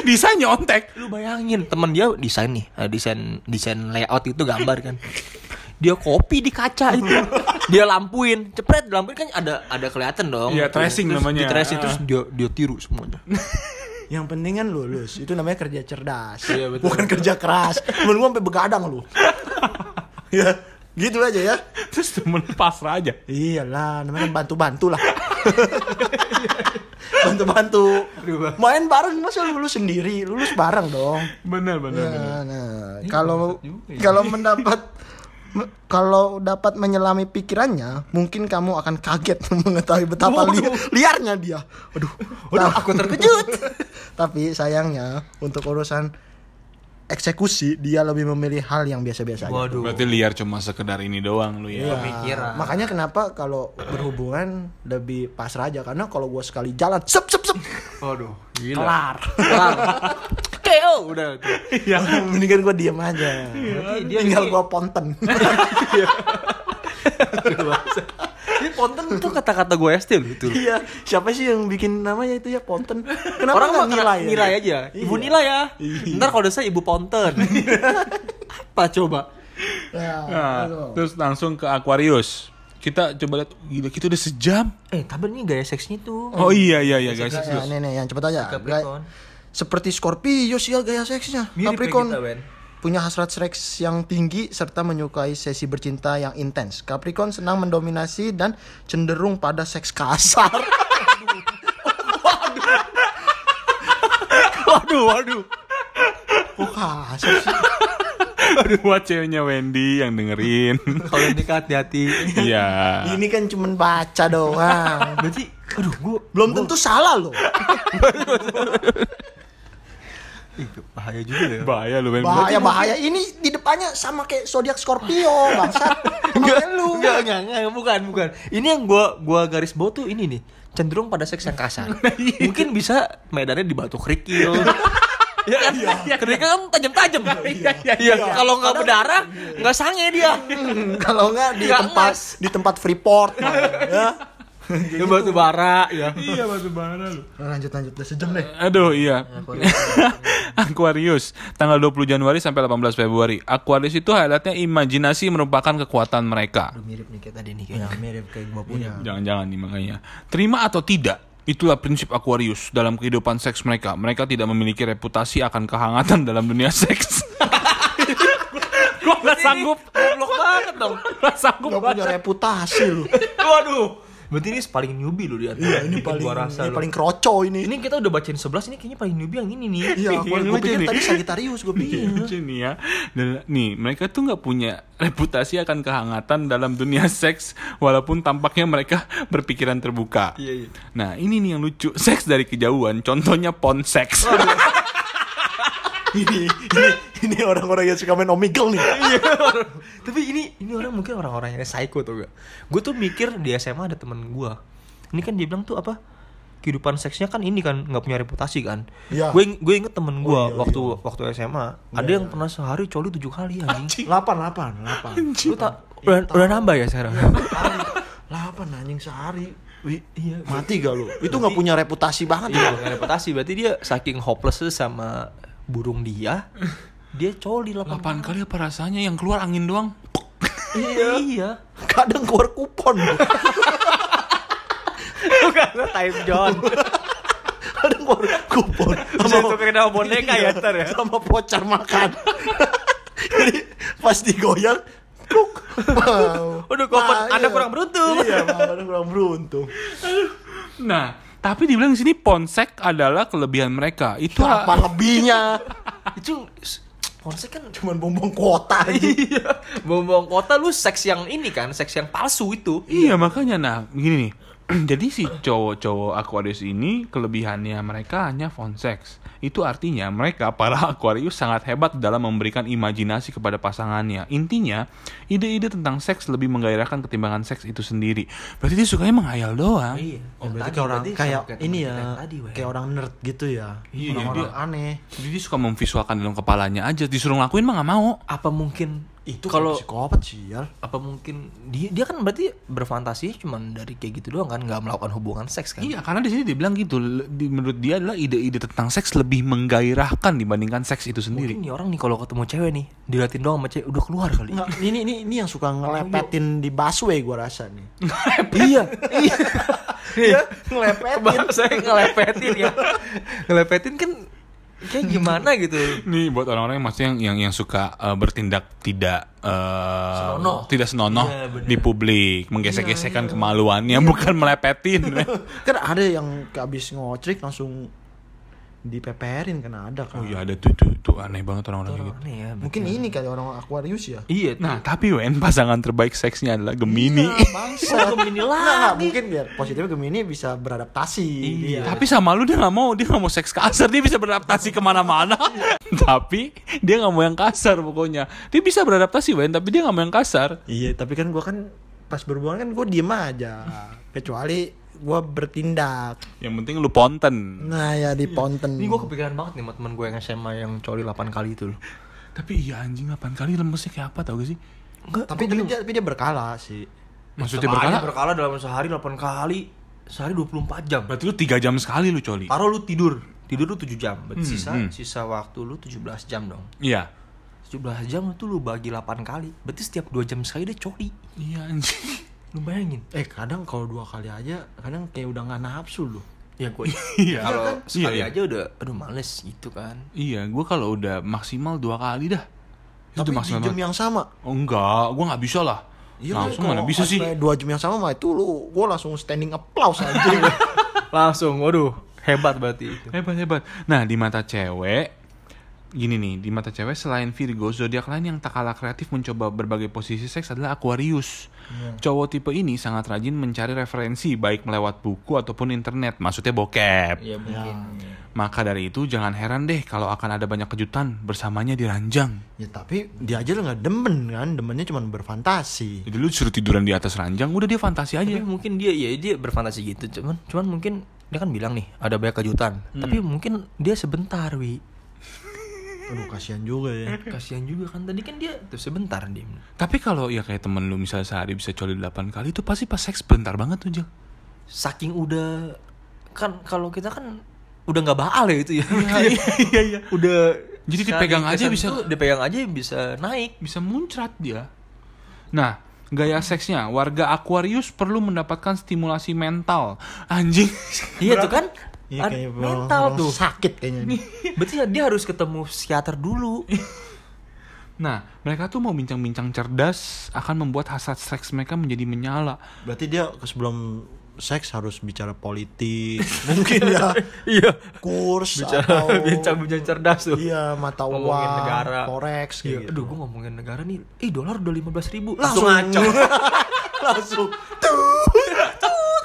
Bisa nyontek. lu bayangin temen dia desain nih eh, desain desain layout itu gambar kan dia kopi di kaca itu dia lampuin cepret lampuin kan ada ada kelihatan dong Iya, tracing Terus namanya. di tracing Ah. terus dia dia tiru semuanya Yang penting kan lulus. Itu namanya kerja cerdas. Iya, betul. Bukan kerja keras. Menurut gua sampai begadang lu. ya, gitu aja ya. Terus temen pasrah aja. Iyalah, namanya bantu-bantu lah. Bantu-bantu. Main bareng masa lu lulus sendiri? Lulus bareng dong. Bener bener Ya, bener. nah, kalau kalau mendapat Me- Kalau dapat menyelami pikirannya, mungkin kamu akan kaget mengetahui betapa li- liarnya dia. Waduh, Waduh, aku terkejut. Tapi sayangnya untuk urusan eksekusi dia lebih memilih hal yang biasa-biasa aja. Waduh. Berarti liar cuma sekedar ini doang lu ya. Iya. Pemikiran. Makanya kenapa kalau berhubungan lebih pasrah aja karena kalau gua sekali jalan sep sep sep Waduh. kelar. Kelar. KO udah. Yang mendingan gua diem aja. Berarti dia Tinggal gua ponten. Ponten tuh kata-kata gue SD loh itu. iya, siapa sih yang bikin namanya itu ya ponten? Kenapa Orang nggak nilai? nilai, ya? nilai aja. Ibu Iya. nilai ya. Ntar kalau desa ibu ponten. Apa coba? Ya, Nah, aduh. terus langsung ke Aquarius. Kita coba lihat gila kita udah sejam. Eh, tapi ini gaya seksnya tuh. Oh iya iya iya guys. Ya, nih nih yang cepet aja. Capricorn. Gaya- seperti Scorpio sih ya gaya seksnya. Mirip Capricorn kita, Ben. Punya hasrat seks yang tinggi serta menyukai sesi bercinta yang intens. Capricorn senang mendominasi dan cenderung pada seks kasar. Waduh, waduh. Kok kasar sih? Aduh buat ceweknya Wendy yang dengerin. Kalau nikah hati-hati. Iya. Ini kan cuman baca doang. Berarti, aduh, gua Belum tentu salah loh. Ih, bahaya juga ya. Bahaya lu Ben. Bahaya bahaya. Ini di depannya sama kayak zodiak Scorpio, bangsat. Enggak lu. Enggak, enggak, enggak, bukan, bukan. Ini yang gua gua garis bawah tuh ini nih, cenderung pada seks yang kasar. Mungkin bisa medannya di batu kerikil. ya kan? Kerikil kan tajam-tajam. Iya, kalau nggak berdarah, nggak sange dia. Kalau enggak di Nggak tempat di tempat Freeport ya. Ya batu bara ya. Iya batu bara lu. Lanjut lanjut udah sejam deh. Aduh iya. Aquarius tanggal 20 Januari sampai 18 Februari. Aquarius itu highlightnya imajinasi merupakan kekuatan mereka. Mirip nih kayak tadi nih kayaknya. mirip kayak gua punya. Jangan-jangan nih makanya. Terima atau tidak, itulah prinsip Aquarius dalam kehidupan seks mereka. Mereka tidak memiliki reputasi akan kehangatan dalam dunia seks. Gua nggak sanggup, Goblok banget dong. nggak sanggup Gak punya reputasi lu. Waduh. Berarti ini paling newbie loh dia. Iya, ini paling gua rasa. ini paling kroco ini. Ini kita udah bacain 11 ini kayaknya paling newbie yang ini nih. Iya, Yang gue pikir tadi Sagittarius gue pikir. Nih ya. Dan nih, mereka tuh nggak punya reputasi akan kehangatan dalam dunia seks walaupun tampaknya mereka berpikiran terbuka. Iya, iya. Nah, ini nih yang lucu. Seks dari kejauhan, contohnya pon seks. Ini ini ini orang-orang yang suka main omegle nih. Iya. Tapi ini ini orang mungkin orang-orang yang psycho tuh gak. Gue tuh mikir di SMA ada temen gue. Ini kan dia bilang tuh apa? Kehidupan seksnya kan ini kan nggak punya reputasi kan. Iya. Gue gue inget temen gue Oh, iya, waktu waktu SMA ada yang pernah sehari coli tujuh kali anjing. Delapan, delapan, delapan. Lu tak udah, udah nambah ya sekarang. Delapan anjing sehari. Wih, iya. Mati gak lu? Itu nggak punya reputasi banget Iya, ya. reputasi berarti dia saking hopeless sama burung dia, dia coli lah. 8 kali apa rasanya yang keluar angin doang? Iya. iya. Kadang keluar kupon. Bukan time John. Kadang keluar kupon. Sama boneka ya ntar ya. Sama voucher makan. Jadi pas digoyang, pluk. Wow. Waduh, kupon. Ah, Anda iya. kurang beruntung. Iya, Anda kurang beruntung. Nah, tapi dibilang di sini ponsek adalah kelebihan mereka. Itu Apa lebihnya? Itu Ponsek kan Cuman bonbon kuota aja. iya. Bombong kota lu seks yang ini kan, seks yang palsu itu. Iya makanya nah begini nih. Jadi si cowok-cowok Aquarius ini kelebihannya mereka hanya phone sex. Itu artinya mereka para Aquarius sangat hebat dalam memberikan imajinasi kepada pasangannya. Intinya, ide-ide tentang seks lebih menggairahkan ketimbangan seks itu sendiri. Berarti dia sukanya menghayal doang. Iya. Oh, berarti kayak orang kayak ini ya, kayak orang nerd gitu ya. Iya, Orang-orang dia- aneh. Jadi dia suka memvisualkan dalam kepalanya aja. Disuruh ngelakuin mah gak mau. apa mungkin Itu kalau psikopat sih ya. apa mungkin dia dia kan berarti berfantasi cuman dari kayak gitu doang kan nggak melakukan hubungan seks kan Iya, karena di sini dibilang gitu. di- menurut dia adalah ide-ide tentang seks lebih menggairahkan dibandingkan seks itu sendiri. mungkin nih orang nih kalau ketemu cewek nih diliatin doang sama cewek udah keluar kali Nggak, ini ini ini yang suka ngelepetin di busway gua rasa nih. iya iya Iya, ngelepetin. saya ngelepetin ya ngelepetin kan kayak gimana gitu Nih buat orang-orang yang maksudnya yang yang, yang suka eh, bertindak tidak eh, Senonoh. tidak senonoh bener. di publik, menggesek-gesekkan kemaluannya bukan melepetin. kan ada yang habis ngocrik langsung dipeperin kan ada Oh kan. iya ada tuh tuh, tuh aneh banget orang-orang gitu. Aneh ya. Mungkin ini kali orang Aquarius ya. Iya. Nah, tapi Wen pasangan terbaik seksnya adalah Gemini. Iya, bangsa. Gemini Nggak, lagi. nggak, mungkin biar positifnya Gemini bisa beradaptasi. Iya. Tapi sama lu dia nggak mau, dia nggak mau seks kasar, dia bisa beradaptasi ke mana-mana. tapi dia nggak mau yang kasar pokoknya. Dia bisa beradaptasi Wen, tapi dia nggak mau yang kasar. Iya, tapi kan gua kan pas berhubungan kan gua diem aja. Kecuali gua bertindak. Yang penting lu ponten. Nah, ya di ponten. Ini gue kepikiran banget nih sama temen gue yang SMA yang coli 8 kali itu loh. Tapi iya anjing 8 kali lemesnya kayak apa tau gak sih? Enggak, tapi tapi dia, tapi dia berkala sih. Maksudnya Sama berkala? berkala dalam sehari 8 kali. Sehari 24 jam. Berarti lu 3 jam sekali lu coli. Taruh lu tidur. Tidur lu 7 jam. Berarti Hmm, sisa hmm. sisa waktu lu 17 jam dong. Iya. 17 jam itu lu bagi 8 kali. Berarti setiap 2 jam sekali dia coli. Iya anjing. Lu bayangin. Eh, kadang kalau dua kali aja, kadang kayak udah nggak nafsu loh. Ya gue Iya. kalau sekali Iya, iya. aja udah aduh males gitu kan. Iya, gue kalau udah maksimal dua kali dah. Itu Tapi udah di maksimal jam banget. yang sama. Oh enggak, gue nggak bisa lah. Langsung kan, mana bisa sih? sampai Dua jam yang sama mah itu lu, gua langsung standing applause aja. Langsung waduh hebat berarti itu. Hebat hebat. Nah di mata cewek, gini nih, di mata cewek selain Virgo, zodiak lain yang tak kalah kreatif mencoba berbagai posisi seks adalah Aquarius. Cowok tipe ini sangat rajin mencari referensi baik melewat buku ataupun internet, maksudnya bokep. Iya mungkin. Maka dari itu jangan heran deh kalau akan ada banyak kejutan bersamanya di ranjang. ya tapi dia aja nggak demen kan, demennya cuma berfantasi. Jadi lu suruh tiduran di atas ranjang, udah dia fantasi aja. Tapi mungkin dia ya dia berfantasi gitu cuman cuman mungkin dia kan bilang nih ada banyak kejutan. Tapi mungkin dia sebentar wi. Aduh kasihan juga ya. Kasihan juga kan tadi kan dia tuh sebentar dia. Tapi kalau ya kayak temen lu misalnya sehari bisa coli 8 kali itu pasti pas seks bentar banget tuh Jel. Saking udah kan kalau kita kan udah nggak baal ya itu ya. iya iya. udah Jadi dipegang aja bisa- dipegang aja bisa naik. Bisa muncrat dia. Nah, gaya seksnya warga Aquarius perlu mendapatkan stimulasi mental. Anjing. Iya tuh kan Iya Ad- kayak mental tuh. sakit kayaknya. Berarti ya dia harus ketemu psikiater dulu. Nah, mereka tuh mau bincang-bincang cerdas akan membuat hasrat seks mereka menjadi menyala. Berarti dia ke sebelum seks harus bicara politik, mungkin ya Iya. kurs Bicara atau bincang-bincang cerdas tuh. iya mata Ngomongin uang, negara. forex Iya, gitu. aduh gue ngomongin negara nih, eh dolar udah 15 ribu Langsung Langsung ngaco langsung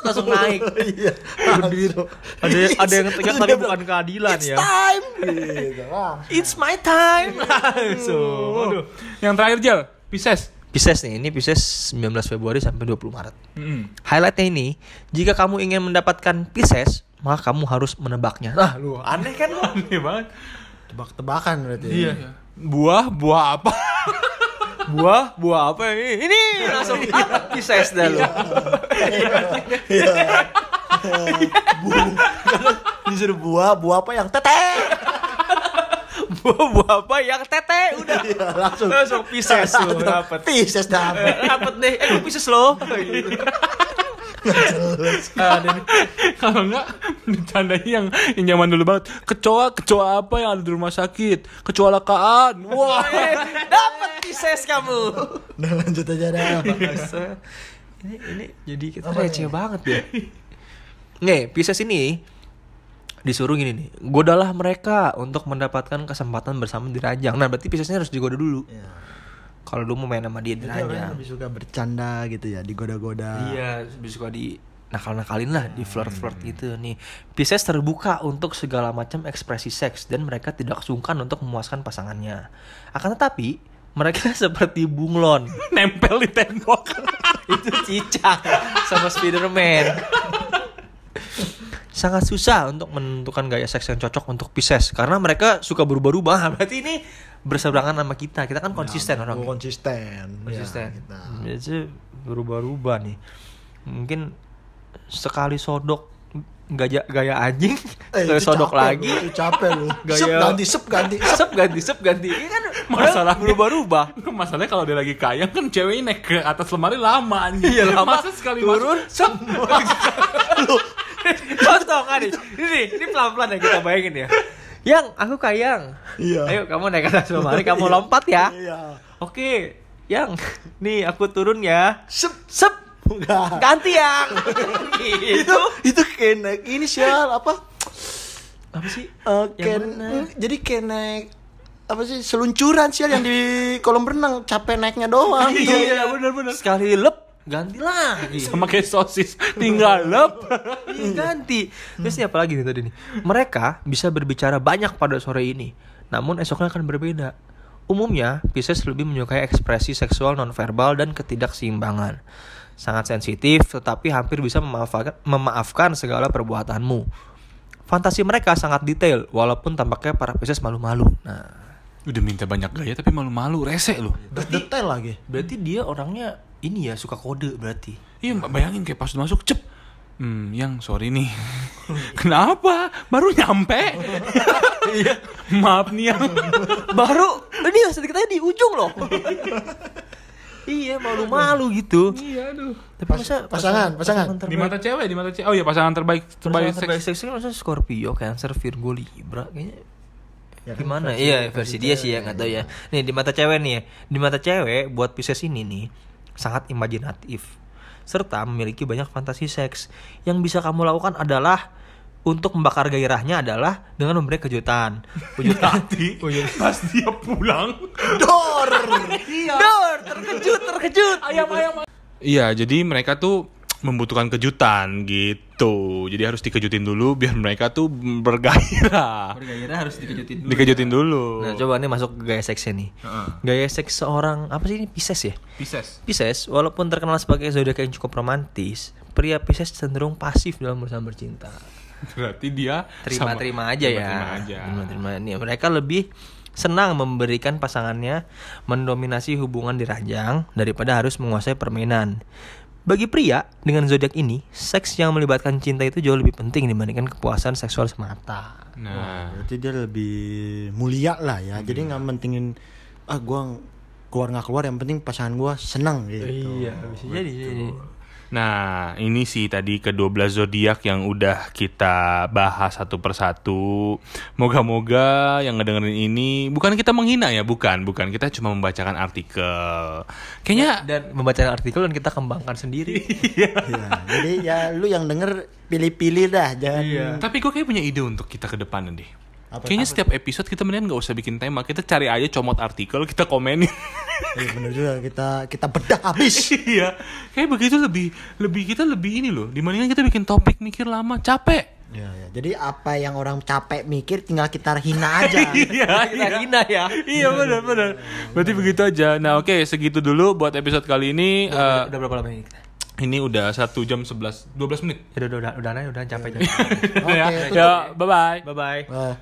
Langsung naik iya. Berdiri. Ada ada yang tegak tapi bukan keadilan It's ya time. Gitu, langsung. It's my time Langsung Aduh Yang terakhir Jel, Pisces. Pisces nih, ini Pisces 19 Februari sampai 20 Maret Mm. Highlightnya ini, jika kamu ingin mendapatkan Pisces, maka kamu harus menebaknya Nah lu, aneh kan lu Aneh banget. Tebak-tebakan berarti. Iya. Buah, buah apa? Buah, buah apa ini? Ini langsung Pisces dah lu. Disuruh buah, buah apa yang teteh? Buah, buah apa yang tete? Udah. Iya, langsung. Langsung Pisces tuh dapet. Pisces dapat. Eh, Dapet deh, eh Pisces nih. Kalau enggak bercandanya yang yang zaman dulu banget. Kecoa, kecoa apa yang ada di rumah sakit? Kecoa lakaan. Wah. Dapet Pisces kamu Udah lanjut aja dah. Masa? ini ini jadi kita receh banget ya. Nih, Pisces ini disuruh gini nih, godalah mereka untuk mendapatkan kesempatan bersama di ranjang. Nah, berarti Piscesnya harus digoda dulu. Iya. Kalau lu mau main sama dia di Dia ranjang. lebih suka bercanda gitu ya, digoda-goda. Iya, lebih suka di nakal-nakalin lah, di flirt-flirt gitu nih. Pisces terbuka untuk segala macam ekspresi seks dan mereka tidak sungkan untuk memuaskan pasangannya. Akan tetapi, mereka seperti bunglon. Nempel di tembok. itu cicak sama Spiderman sangat susah untuk menentukan gaya seks yang cocok untuk Pisces karena mereka suka berubah-ubah berarti ini berseberangan sama kita kita kan konsisten orang Gua konsisten. konsisten Ya, kita. biasanya berubah-ubah nih mungkin sekali sodok gaya gaya anjing Eh, sekali sodok capek lagi lu, itu capek lu. Gaya- Sep ganti, sep ganti. Sep. ganti sep ganti ini kan Masalah orang berubah-ubah Masalahnya kalau dia lagi kaya kan ceweknya naik ke atas lemari lama anjing. Iya lama Masa sekali turun masuk- sep. Contoh kan nih. Ini ini pelan-pelan ya kita bayangin ya. Yang aku kayang. Iya. Ayo kamu naik atas lemari kamu lompat ya. Iya. Oke. Yang nih aku turun ya. Sep. Sep. Enggak. Ganti yang. itu gitu. itu kayak naik inisial apa? Apa apa sih? Eh, kayak- mana? mm, jadi naik apa sih seluncuran sih yang di kolam renang capek naiknya doang Iya, benar-benar. Sekali lep ganti lagi. Sama kayak sosis, tinggal lep. Iya, ganti. Terus ini apa lagi nih tadi nih? Mereka bisa berbicara banyak pada sore ini, namun esoknya akan berbeda. Umumnya, Pisces lebih menyukai ekspresi seksual nonverbal dan ketidakseimbangan. Sangat sensitif, tetapi hampir bisa memaafkan, memaafkan segala perbuatanmu. Fantasi mereka sangat detail, walaupun tampaknya para Pisces malu-malu. Nah, Udah minta banyak gaya tapi malu-malu, rese loh. detail lagi berarti dia orangnya ini ya suka kode berarti. Iya, bayangin kayak pas masuk, cep. Hmm, yang sorry nih. Kenapa? Baru nyampe. Iya. Maaf nih yang. Baru ini sedikit aja di ujung loh. iya, malu-malu gitu. Iya, aduh. Tapi masa pasangan, pasangan. terbaik- Di mata cewek, di mata cewek. Oh iya, pasangan terbaik terbaik pasangan terbaik seks. seks masa Scorpio, Cancer, Virgo, Libra kayaknya Ya kan, gimana? versi- Iya, versi versi dia sih ya nggak tahu ya. Nih di mata cewek nih, ya. di mata cewek buat Pisces ini nih sangat imajinatif serta memiliki banyak fantasi seks. Yang bisa kamu lakukan adalah untuk membakar gairahnya adalah dengan memberi kejutan. Kejutan. Nanti pas dia pulang. dor Dor, terkejut, terkejut. ayam ayam. Iya, jadi mereka tuh membutuhkan kejutan gitu. Jadi harus dikejutin dulu biar mereka tuh bergairah. Bergairah harus dikejutin dulu. Dikejutin dulu. Nah, coba nih masuk ke gaya seksnya nih. Gaya seks seorang apa sih ini Pisces ya? Pisces. Pisces, walaupun terkenal sebagai zodiak yang cukup romantis, pria Pisces cenderung pasif dalam berusaha bercinta. Berarti dia Terima-terima sama- aja ya. Terima-terima aja. Terima-terima. Nih, mereka lebih senang memberikan pasangannya mendominasi hubungan di ranjang daripada harus menguasai permainan. Bagi pria dengan zodiak ini, seks yang melibatkan cinta itu jauh lebih penting dibandingkan kepuasan seksual semata. Nah, berarti dia lebih mulia lah ya jadi nggak mentingin ah gua keluar nggak keluar yang penting pasangan gua senang gitu bisa jadi. jadi. Nah, ini sih tadi ke-12 zodiak yang udah kita bahas satu persatu. Moga-moga yang ngedengerin ini bukan kita menghina ya, bukan, bukan. Kita cuma membacakan artikel. Kayaknya Dan membaca artikel dan kita kembangkan sendiri. Ya, jadi ya lu yang denger pilih-pilih dah jangan tapi gue kayak punya ide untuk kita ke depan deh. Apa- Kayaknya setiap episode kita mendingan nggak usah bikin tema, kita cari aja comot artikel, kita komenin. Iya bener juga kita kita bedah habis. Iya, kayak begitu lebih lebih kita lebih ini loh. Dibandingkan kita bikin topik mikir lama, capek. ya, ya. Jadi apa yang orang capek mikir tinggal kita hina aja. Iya, kita hina ya. Iya benar benar. Berarti begitu aja. Nah oke segitu dulu buat episode kali ini. Udah, Eh, udah berapa lama ini kita? ini udah satu jam 11 12 menit. Ya udah udah udah udah, udah capek Oke, ya, tutup. ya bye bye. Bye bye. Wah.